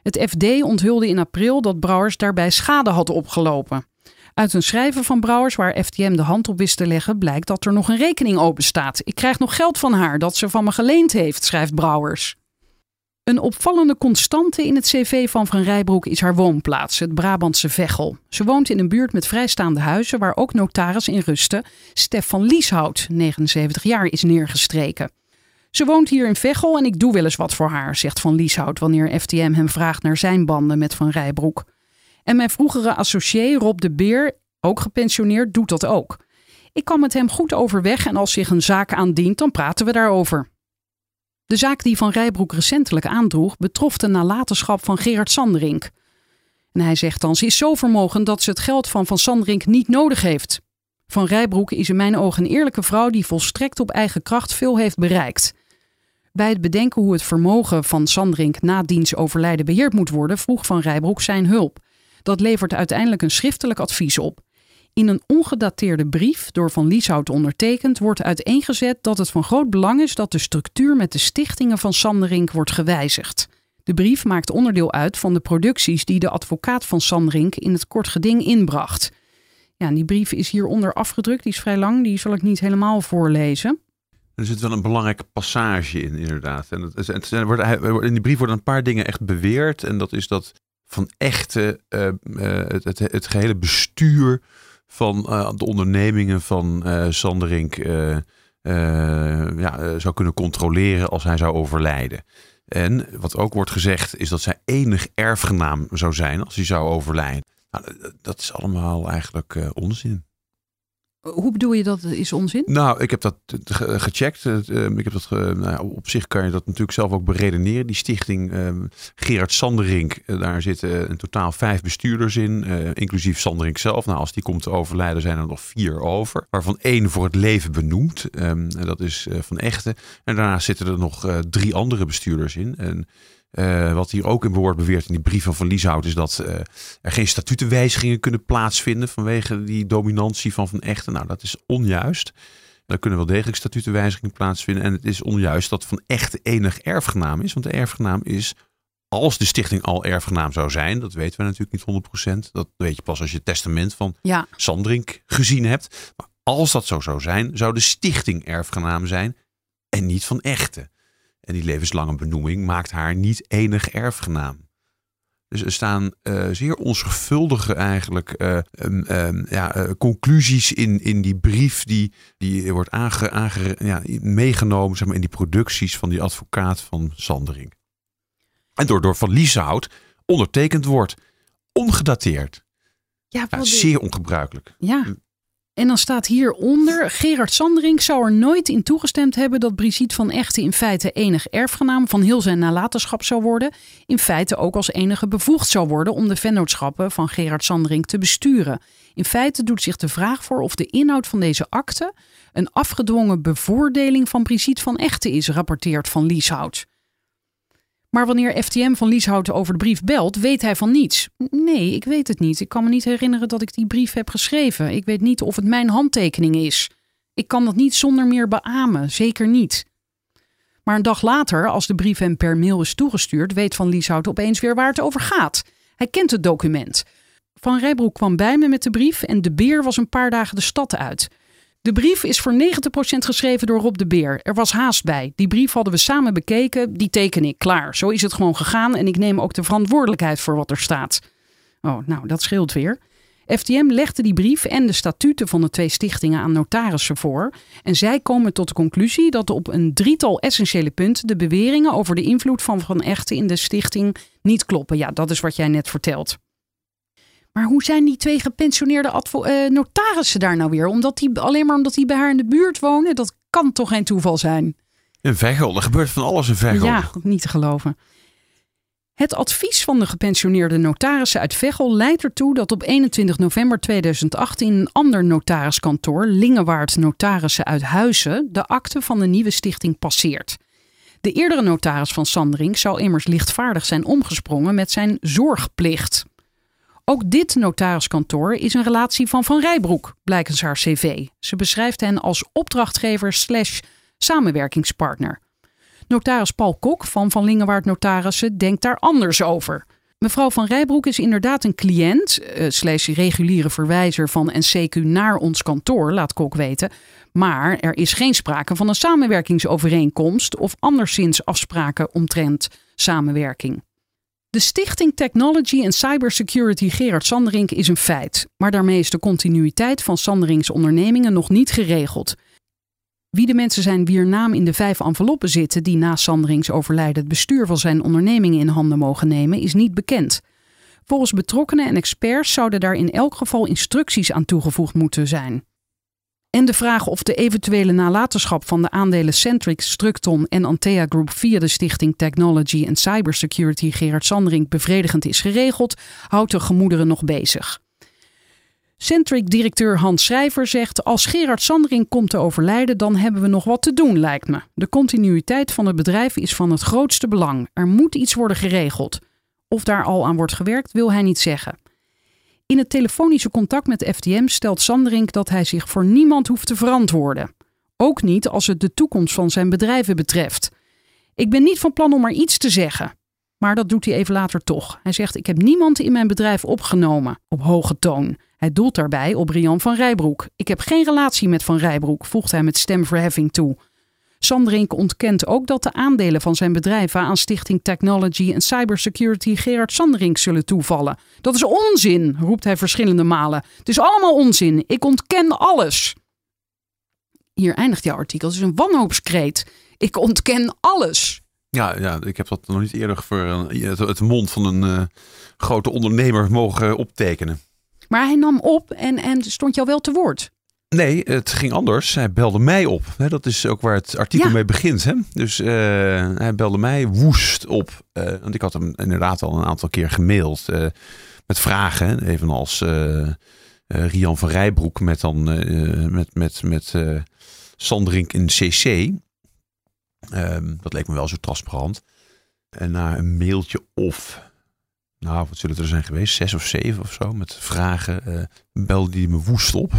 Het FD onthulde in april dat Brouwers daarbij schade had opgelopen. Uit een schrijven van Brouwers waar FTM de hand op wist te leggen blijkt dat er nog een rekening open staat. Ik krijg nog geld van haar dat ze van me geleend heeft, schrijft Brouwers. Een opvallende constante in het cv van Van Rijbroek is haar woonplaats, het Brabantse Veghel. Ze woont in een buurt met vrijstaande huizen waar ook notaris in rusten, Stefan Lieshout, 79 jaar, is neergestreken. Ze woont hier in Veghel en ik doe wel eens wat voor haar, zegt Van Lieshout wanneer FTM hem vraagt naar zijn banden met Van Rijbroek. En mijn vroegere associé Rob de Beer, ook gepensioneerd, doet dat ook. Ik kan met hem goed overweg en als zich een zaak aandient, dan praten we daarover. De zaak die Van Rijbroek recentelijk aandroeg, betrof de nalatenschap van Gerard Sanderink. En hij zegt dan, ze is zo vermogend dat ze het geld van Van Sanderink niet nodig heeft. Van Rijbroek is in mijn ogen een eerlijke vrouw die volstrekt op eigen kracht veel heeft bereikt. Bij het bedenken hoe het vermogen van Sandrink na diens overlijden beheerd moet worden, vroeg Van Rijbroek zijn hulp. Dat levert uiteindelijk een schriftelijk advies op. In een ongedateerde brief, door Van Lieshout ondertekend, wordt uiteengezet dat het van groot belang is dat de structuur met de stichtingen van Sanderink wordt gewijzigd. De brief maakt onderdeel uit van de producties die de advocaat van Sanderink in het kort geding inbracht. Ja, die brief is hieronder afgedrukt, die is vrij lang, die zal ik niet helemaal voorlezen. Er zit wel een belangrijke passage in, inderdaad. En het, het, wordt, in die brief worden een paar dingen echt beweerd. En dat is dat van echte, uh, het, het, het, gehele bestuur van uh, de ondernemingen van Sanderink ja, zou kunnen controleren als hij zou overlijden. En wat ook wordt gezegd is dat zij enig erfgenaam zou zijn als hij zou overlijden. Nou, dat is allemaal eigenlijk onzin. Hoe bedoel je dat is onzin? Nou, ik heb dat gecheckt. Ehm, ik heb dat nou op zich kan je dat natuurlijk zelf ook beredeneren. Die stichting ehm, Gerard Sanderink, eh, daar zitten in totaal vijf bestuurders in, uh, inclusief Sanderink zelf. Nou, als die komt te overlijden, zijn er nog vier over. Waarvan één voor het leven benoemd. Um, dat is van Echte. En daarnaast zitten er nog drie andere bestuurders in. En uh, wat hier ook in wordt beweerd in die brief van Van Lieshout is dat uh, er geen statutenwijzigingen kunnen plaatsvinden vanwege die dominantie van Van Echten. Nou, dat is onjuist. Er kunnen wel degelijk statutenwijzigingen plaatsvinden. En het is onjuist dat Van Echten enig erfgenaam is. Want de erfgenaam is, als de stichting al erfgenaam zou zijn, dat weten we natuurlijk niet 100%. Dat weet je pas als je het testament van ja. Sandrink gezien hebt. Maar als dat zo zou zijn, zou de stichting erfgenaam zijn en niet Van Echten. En die levenslange benoeming maakt haar niet enig erfgenaam. Dus er staan uh, zeer onzorgvuldige eigenlijk uh, um, um, ja, uh, conclusies in, in die brief die, die wordt aange, aange, ja, meegenomen zeg maar, in die producties van die advocaat van Sandering. En door, door Van Lieshout ondertekend wordt. Ongedateerd. Ja, Ja, zeer ongebruikelijk. Ja. En dan staat hieronder: Gerard Sanderink zou er nooit in toegestemd hebben dat Brigitte van Echten in feite enig erfgenaam van heel zijn nalatenschap zou worden. In feite ook als enige bevoegd zou worden om de vennootschappen van Gerard Sanderink te besturen. In feite doet zich de vraag voor of de inhoud van deze akte een afgedwongen bevoordeling van Brigitte van Echten is, rapporteert Van Lieshout. Maar wanneer FTM van Lieshout over de brief belt, weet hij van niets. Nee, ik weet het niet. Ik kan me niet herinneren dat ik die brief heb geschreven. Ik weet niet of het mijn handtekening is. Ik kan dat niet zonder meer beamen, zeker niet. Maar een dag later, als de brief hem per mail is toegestuurd, weet Van Lieshout opeens weer waar het over gaat. Hij kent het document. Van Rijbroek kwam bij me met de brief en de beer was een paar dagen de stad uit. De brief is voor 90% geschreven door Rob de Beer. Er was haast bij. Die brief hadden we samen bekeken. Die teken ik. Klaar. Zo is het gewoon gegaan. En ik neem ook de verantwoordelijkheid voor wat er staat. Oh, nou, dat scheelt weer. FTM legde die brief en de statuten van de twee stichtingen aan notarissen voor. En zij komen tot de conclusie dat op een drietal essentiële punten de beweringen over de invloed van Van Echten in de stichting niet kloppen. Ja, dat is wat jij net vertelt. Maar hoe zijn die twee gepensioneerde eh, notarissen daar nou weer? Omdat die, alleen maar omdat die bij haar in de buurt wonen? Dat kan toch geen toeval zijn? In Veghel, er gebeurt van alles in Veghel. Ja, niet te geloven. Het advies van de gepensioneerde notarissen uit Veghel leidt ertoe dat op 21 november 2018 een ander notariskantoor, Lingewaard Notarissen uit Huizen, de akte van de nieuwe stichting passeert. De eerdere notaris van Sandring zou immers lichtvaardig zijn omgesprongen met zijn zorgplicht. Ook dit notariskantoor is een relatie van Van Rijbroek, blijkens haar cv. Ze beschrijft hen als opdrachtgever slash samenwerkingspartner. Notaris Paul Kok van Van Lingewaard Notarissen denkt daar anders over. Mevrouw Van Rijbroek is inderdaad een cliënt, eh, slash reguliere verwijzer van NCQ naar ons kantoor, laat Kok weten. Maar er is geen sprake van een samenwerkingsovereenkomst of anderszins afspraken omtrent samenwerking. De Stichting Technology and Cybersecurity Gerard Sanderink is een feit, maar daarmee is de continuïteit van Sandering's ondernemingen nog niet geregeld. Wie de mensen zijn wier naam in de vijf enveloppen zitten die na Sanderings overlijden het bestuur van zijn ondernemingen in handen mogen nemen, is niet bekend. Volgens betrokkenen en experts zouden daar in elk geval instructies aan toegevoegd moeten zijn. En de vraag of de eventuele nalatenschap van de aandelen Centric, Structon en Antea Group via de stichting Technology and Cybersecurity Gerard Sandring bevredigend is geregeld, houdt de gemoederen nog bezig. Centric-directeur Hans Schrijver zegt: Als Gerard Sandring komt te overlijden, dan hebben we nog wat te doen, lijkt me. De continuïteit van het bedrijf is van het grootste belang. Er moet iets worden geregeld. Of daar al aan wordt gewerkt, wil hij niet zeggen. In het telefonische contact met FTM stelt Sanderink dat hij zich voor niemand hoeft te verantwoorden. Ook niet als het de toekomst van zijn bedrijven betreft. Ik ben niet van plan om maar iets te zeggen. Maar dat doet hij even later toch. Hij zegt: Ik heb niemand in mijn bedrijf opgenomen op hoge toon. Hij doelt daarbij op Rian van Rijbroek. Ik heb geen relatie met Van Rijbroek, voegt hij met stemverheffing toe. Sanderink ontkent ook dat de aandelen van zijn bedrijven aan Stichting Technology en Cybersecurity Gerard Sanderink zullen toevallen. Dat is onzin, roept hij verschillende malen. Het is allemaal onzin. Ik ontken alles. Hier eindigt jouw artikel. Het is een wanhoopskreet. Ik ontken alles. Ja, ja, ik heb dat nog niet eerder voor het, het mond van een eh, grote ondernemer mogen optekenen. Maar hij nam op en, en stond jou wel te woord. Nee, het ging anders. Hij belde mij op. Dat is ook waar het artikel Ja. mee begint. Hè? Dus eh, hij belde mij woest op. Eh, want ik had hem inderdaad al een aantal keer gemaild. eh, met vragen. Evenals Rian van Rijbroek met, dan, met, met, met Sandrink in CC. Ehm, dat leek me wel zo transparant. En na een mailtje of... Nou, wat zullen het er zijn geweest? Zes of zeven of zo. Met vragen. belde hij me woest op.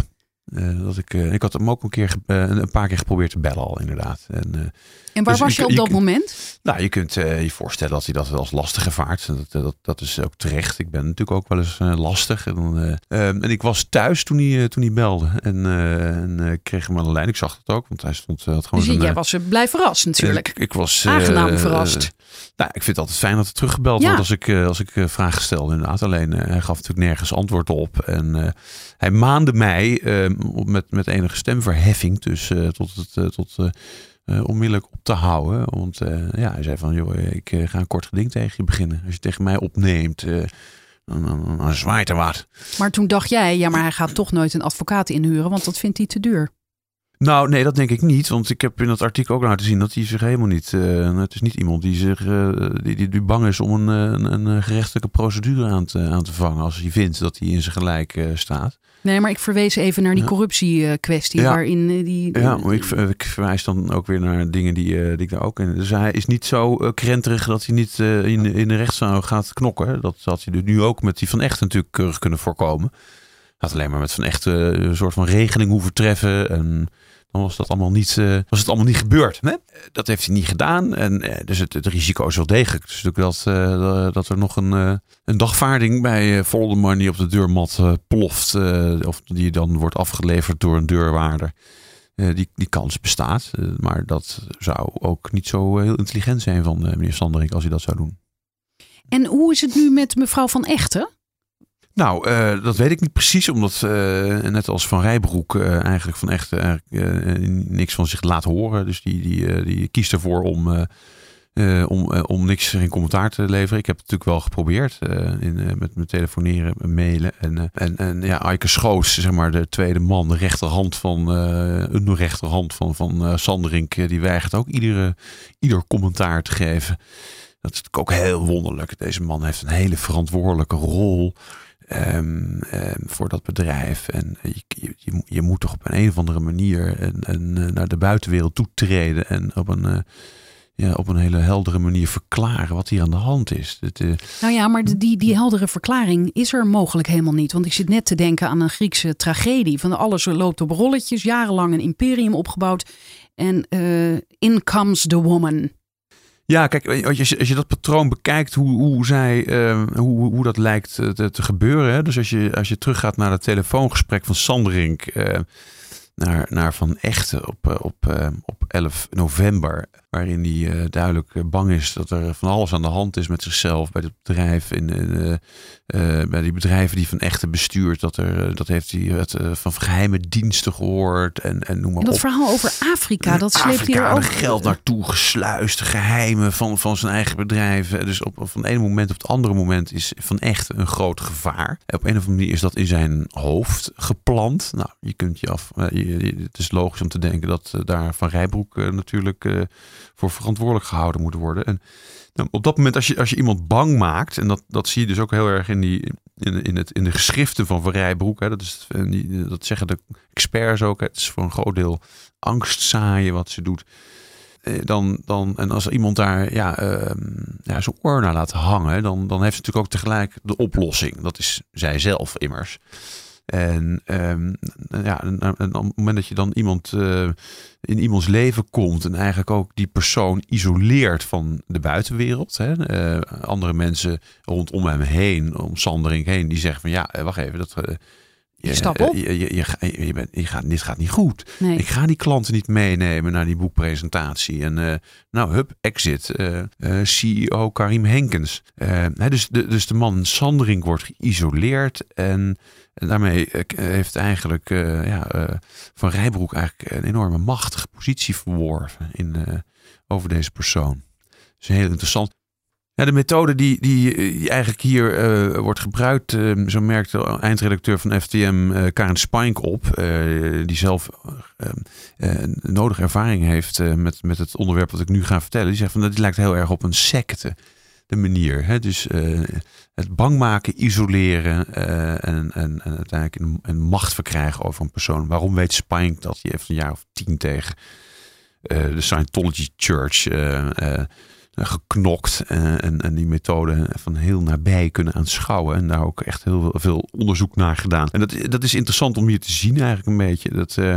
Eh, dat ik, eh, ik had hem ook een, keer, eh, een paar keer geprobeerd te bellen al, inderdaad. En, En waar Dus was je op dat moment? nou, je kunt je voorstellen dat hij dat als lastig ervaart. Dat, dat, dat is ook terecht. Ik ben natuurlijk ook wel eens lastig. En, eh, ehm, en ik was thuis toen hij, toen hij belde. En, en kreeg hem aan de lijn. Ik zag het ook, want hij stond had gewoon Dus jij was er blij verrast natuurlijk. ik, ik was Aangenaam verrast. nou, ik vind het altijd fijn dat er teruggebeld Ja. wordt als ik, als ik vragen stel. Inderdaad. Alleen hij gaf natuurlijk nergens antwoord op. En hij maande mij met, met enige stemverheffing. Dus eh, tot, het, eh, tot eh, onmiddellijk op te houden. Want ja, hij zei van, joh, ik ga een kort geding tegen je beginnen. Als je tegen mij opneemt, dan, dan, dan zwaait er wat. Maar toen dacht jij, ja, maar hij gaat toch nooit een advocaat inhuren, want dat vindt hij te duur. Nou, nee, dat denk ik niet. Want ik heb in dat artikel ook laten zien dat hij zich helemaal niet. eh, het is niet iemand die zich die, die, die bang is om een, een, een gerechtelijke procedure aan te, aan te vangen. Als hij vindt dat hij in zijn gelijk staat. Nee, maar ik verwees even naar die corruptiekwestie, Ja. waarin eh, die... Ja, maar ik, ver- ik verwijs dan ook weer naar dingen die, eh, die ik daar ook in. Dus hij is niet zo eh, krenterig dat hij niet eh, in, in de rechtszaal gaat knokken. Dat had hij dus nu ook met die van Echt natuurlijk keurig kunnen voorkomen. Had alleen maar met van Echt eh, een soort van regeling hoeven treffen. En dan was dat allemaal niet, eh, was het allemaal niet gebeurd. Hè? Dat heeft hij niet gedaan. En eh, dus het, het risico is wel degelijk. Dus natuurlijk dat, eh, dat er nog een, eh, een dagvaarding bij Voldemar die op de deurmat eh, ploft. eh, of die dan wordt afgeleverd door een deurwaarder. Eh, die, die kans bestaat. Eh, maar dat zou ook niet zo heel intelligent zijn van eh, meneer Sanderink als hij dat zou doen. En hoe is het nu met mevrouw Van Echten? Nou, eh, dat weet ik niet precies, omdat eh, net als Van Rijbroek eh, eigenlijk van echt niks van zich laat horen. Dus die, die, die kiest ervoor om, om, om niks geen commentaar te leveren. Ik heb het natuurlijk wel geprobeerd in, met, met telefoneren, en mailen. En, en, en ja, Eike Schoos, zeg maar de tweede man, de rechterhand van een rechterhand van, van Sanderink, die weigert ook iedere, ieder commentaar te geven. Dat is natuurlijk ook heel wonderlijk. Deze man heeft een hele verantwoordelijke rol. Ehm, ehm, voor dat bedrijf. En je, je, je, moet- toch op een, een of andere manier en, en, eh, naar de buitenwereld toetreden. En op een, eh, ja, op een hele heldere manier verklaren wat hier aan de hand is. Eh, Nou ja, maar die, die heldere verklaring is er mogelijk helemaal niet. Want ik zit net te denken aan een Griekse tragedie. Van alles loopt op rolletjes, jarenlang een imperium opgebouwd. En in comes the woman. Ja, kijk, als je, als je dat patroon bekijkt, hoe, hoe, zij, eh, hoe, hoe dat lijkt eh, te, gebeuren. Hè? Dus als je, als je teruggaat naar het telefoongesprek van Sanderink eh, naar, naar Van Echten op, eh, op, eh, op 11 november. Waarin hij eh, duidelijk eh, bang is dat er van alles aan de hand is met zichzelf bij het bedrijf. In, in, eh, bij die bedrijven die Van Echten bestuurt. Dat, er, dat heeft hij het, van geheime diensten gehoord. En, en noem maar En dat op. verhaal over Afrika, dat sleept Afrika, hier er ook. geld naartoe gesluist, geheimen van, van zijn eigen bedrijven. Dus op, van het ene moment op het andere moment is van echt een groot gevaar. Op een of andere manier is dat in zijn hoofd geplant. Nou, je kunt je af. je- je- het is logisch om te denken dat daar Van Rijbroek eh, natuurlijk eh, voor verantwoordelijk gehouden moet worden. En nou, op dat moment, als je, als je iemand bang maakt, en dat, dat zie je dus ook heel erg in, die, in, in, het, in de geschriften van Van Rijbroek. Hè, dat, is, eh, dat zeggen de experts ook. Het is voor een groot deel angst zaaien wat ze doet. Dan, dan, en als iemand daar ja, ehm, ja, zijn oor naar laat hangen, dan, dan heeft ze natuurlijk ook tegelijk de oplossing. Dat is zij zelf immers. En ehm, ja, op het moment dat je dan iemand eh, in iemands leven komt en eigenlijk ook die persoon isoleert van de buitenwereld. Hè, eh, andere mensen rondom hem heen, om Sandering heen, die zeggen van ja, eh, wacht even, dat, je, Stap op. eh, Je, je, je, ga- je, bent, je gaat, dit gaat niet goed. Nee. Ik ga die klanten niet meenemen naar die boekpresentatie. En eh, nou, hup, exit. eh, CEO Karim Henkens. Hè, dus, de, dus de man Sandring wordt geïsoleerd. En, daarmee heeft eigenlijk ja, Van Rijbroek eigenlijk een enorme machtige positie verworven in, over deze persoon. Dat is heel interessant. Ja, de methode die, die, eigenlijk hier eh, wordt gebruikt, eh, zo merkt de eindredacteur van FTM, eh, Karen Spink op, die zelf nodige ervaring heeft met, met het onderwerp wat ik nu ga vertellen. Die zegt van dat lijkt heel erg op een secte, de manier. Hè? Dus het bang maken, isoleren en, en, en uiteindelijk een, macht verkrijgen over een persoon. Waarom weet Spink dat? Die heeft een jaar of tien tegen de Scientology Church geknokt eh, en, en die methode van heel nabij kunnen aanschouwen. En daar ook echt heel veel- onderzoek naar gedaan. En dat, dat is interessant om hier te zien eigenlijk een beetje. Dat, eh,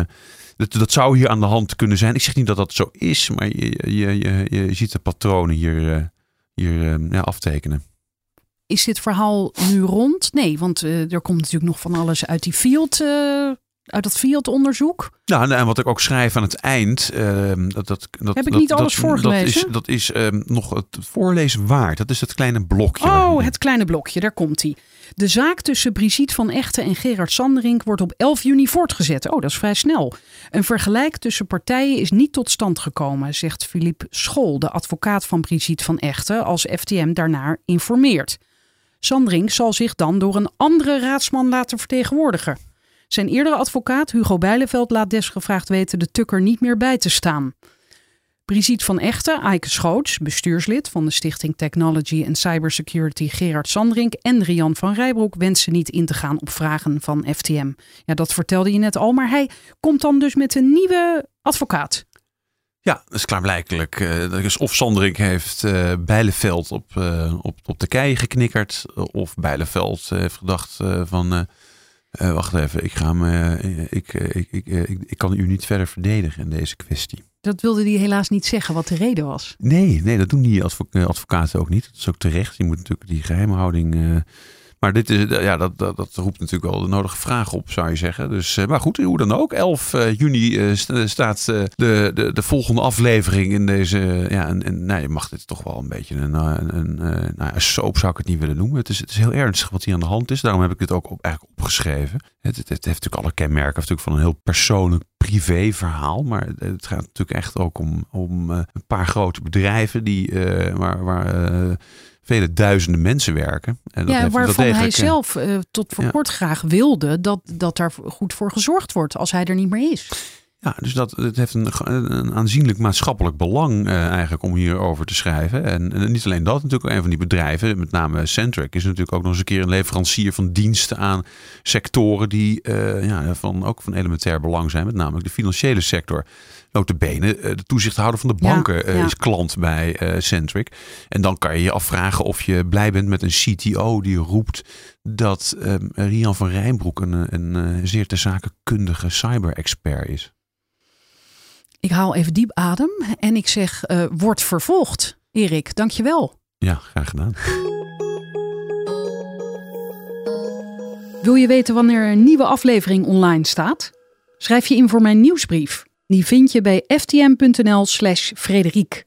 dat, dat zou hier aan de hand kunnen zijn. Ik zeg niet dat dat zo is, maar je, je, je, je ziet de patronen hier, eh, hier eh, ja, aftekenen. Is dit verhaal nu rond? Nee, want eh, er komt natuurlijk nog van alles uit die field, eh, uit dat field-onderzoek. Nou, en wat ik ook schrijf aan het eind. ehm, dat, dat, dat, Heb ik dat- niet alles dat, voorgelezen? Dat is, dat is ehm, nog het voorlezen waard. Dat is het kleine blokje. Oh, het kleine blokje, daar komt hij. De zaak tussen Brigitte van Echten en Gerard Sanderink wordt op 11 juni voortgezet. Oh, dat is vrij snel. Een vergelijk tussen partijen is niet tot stand gekomen, zegt Philippe School, de advocaat van Brigitte van Echten, als FTM daarnaar informeert. Sanderink zal zich dan door een andere raadsman laten vertegenwoordigen. Zijn eerdere advocaat Hugo Bijleveld laat desgevraagd weten de tukker niet meer bij te staan. Brigitte van Echten, Eike Schoots, bestuurslid van de Stichting Technology and Cybersecurity Gerard Sandrink en Rian van Rijbroek wensen niet in te gaan op vragen van FTM. Ja, dat vertelde je net al, maar hij komt dan dus met een nieuwe advocaat. Ja, dat is klaarblijkelijk. Uh, dus of Sandrink heeft uh, Bijleveld op, uh, op, op de kei geknikkerd. Of Bijleveld heeft gedacht van... wacht even, ik, ga me, ik, ik, ik, ik, ik kan u niet verder verdedigen in deze kwestie. Dat wilde hij helaas niet zeggen wat de reden was. Nee, nee dat doen die advocaten ook niet. Dat is ook terecht. Je moet natuurlijk die geheimhouding maar dit is, ja, dat, dat, roept natuurlijk wel de nodige vragen op, zou je zeggen. Dus, maar goed, hoe dan ook. 11 juni staat de, de, de volgende aflevering in deze. Ja, en, en nou, je mag dit toch wel een beetje een, een, nou, een soap zou ik het niet willen noemen. Het is, het is heel ernstig wat hier aan de hand is. Daarom heb ik dit ook op, eigenlijk opgeschreven. Het, het, het, heeft natuurlijk alle kenmerken natuurlijk van een heel persoonlijk privé verhaal. Maar het gaat natuurlijk echt ook om, om een paar grote bedrijven die, waar, waar vele duizenden mensen werken. En dat ja, heeft, waarvan dat hij zelf uh, tot voor ja. kort graag wilde dat, dat daar goed voor gezorgd wordt als hij er niet meer is. Ja, dus dat, het heeft een, een aanzienlijk maatschappelijk belang uh, eigenlijk om hierover te schrijven. En, en, niet alleen dat, natuurlijk een van die bedrijven, met name Centric, is natuurlijk ook nog eens een keer een leverancier van diensten aan sectoren die uh, ja, van, ook van elementair belang zijn, met name de financiële sector. Notabene, de toezichthouder van de banken ja, ja. is klant bij uh, Centric. En dan kan je je afvragen of je blij bent met een CTO die roept dat um, Rian van Rijnbroek een, een, een zeer ter zake kundige cyber-expert is. Ik haal even diep adem en ik zeg, uh, word vervolgd. Erik, dankjewel. Ja, graag gedaan. Wil je weten wanneer een nieuwe aflevering online staat? Schrijf je in voor mijn nieuwsbrief. Die vind je bij ftm.nl slash Frederiek.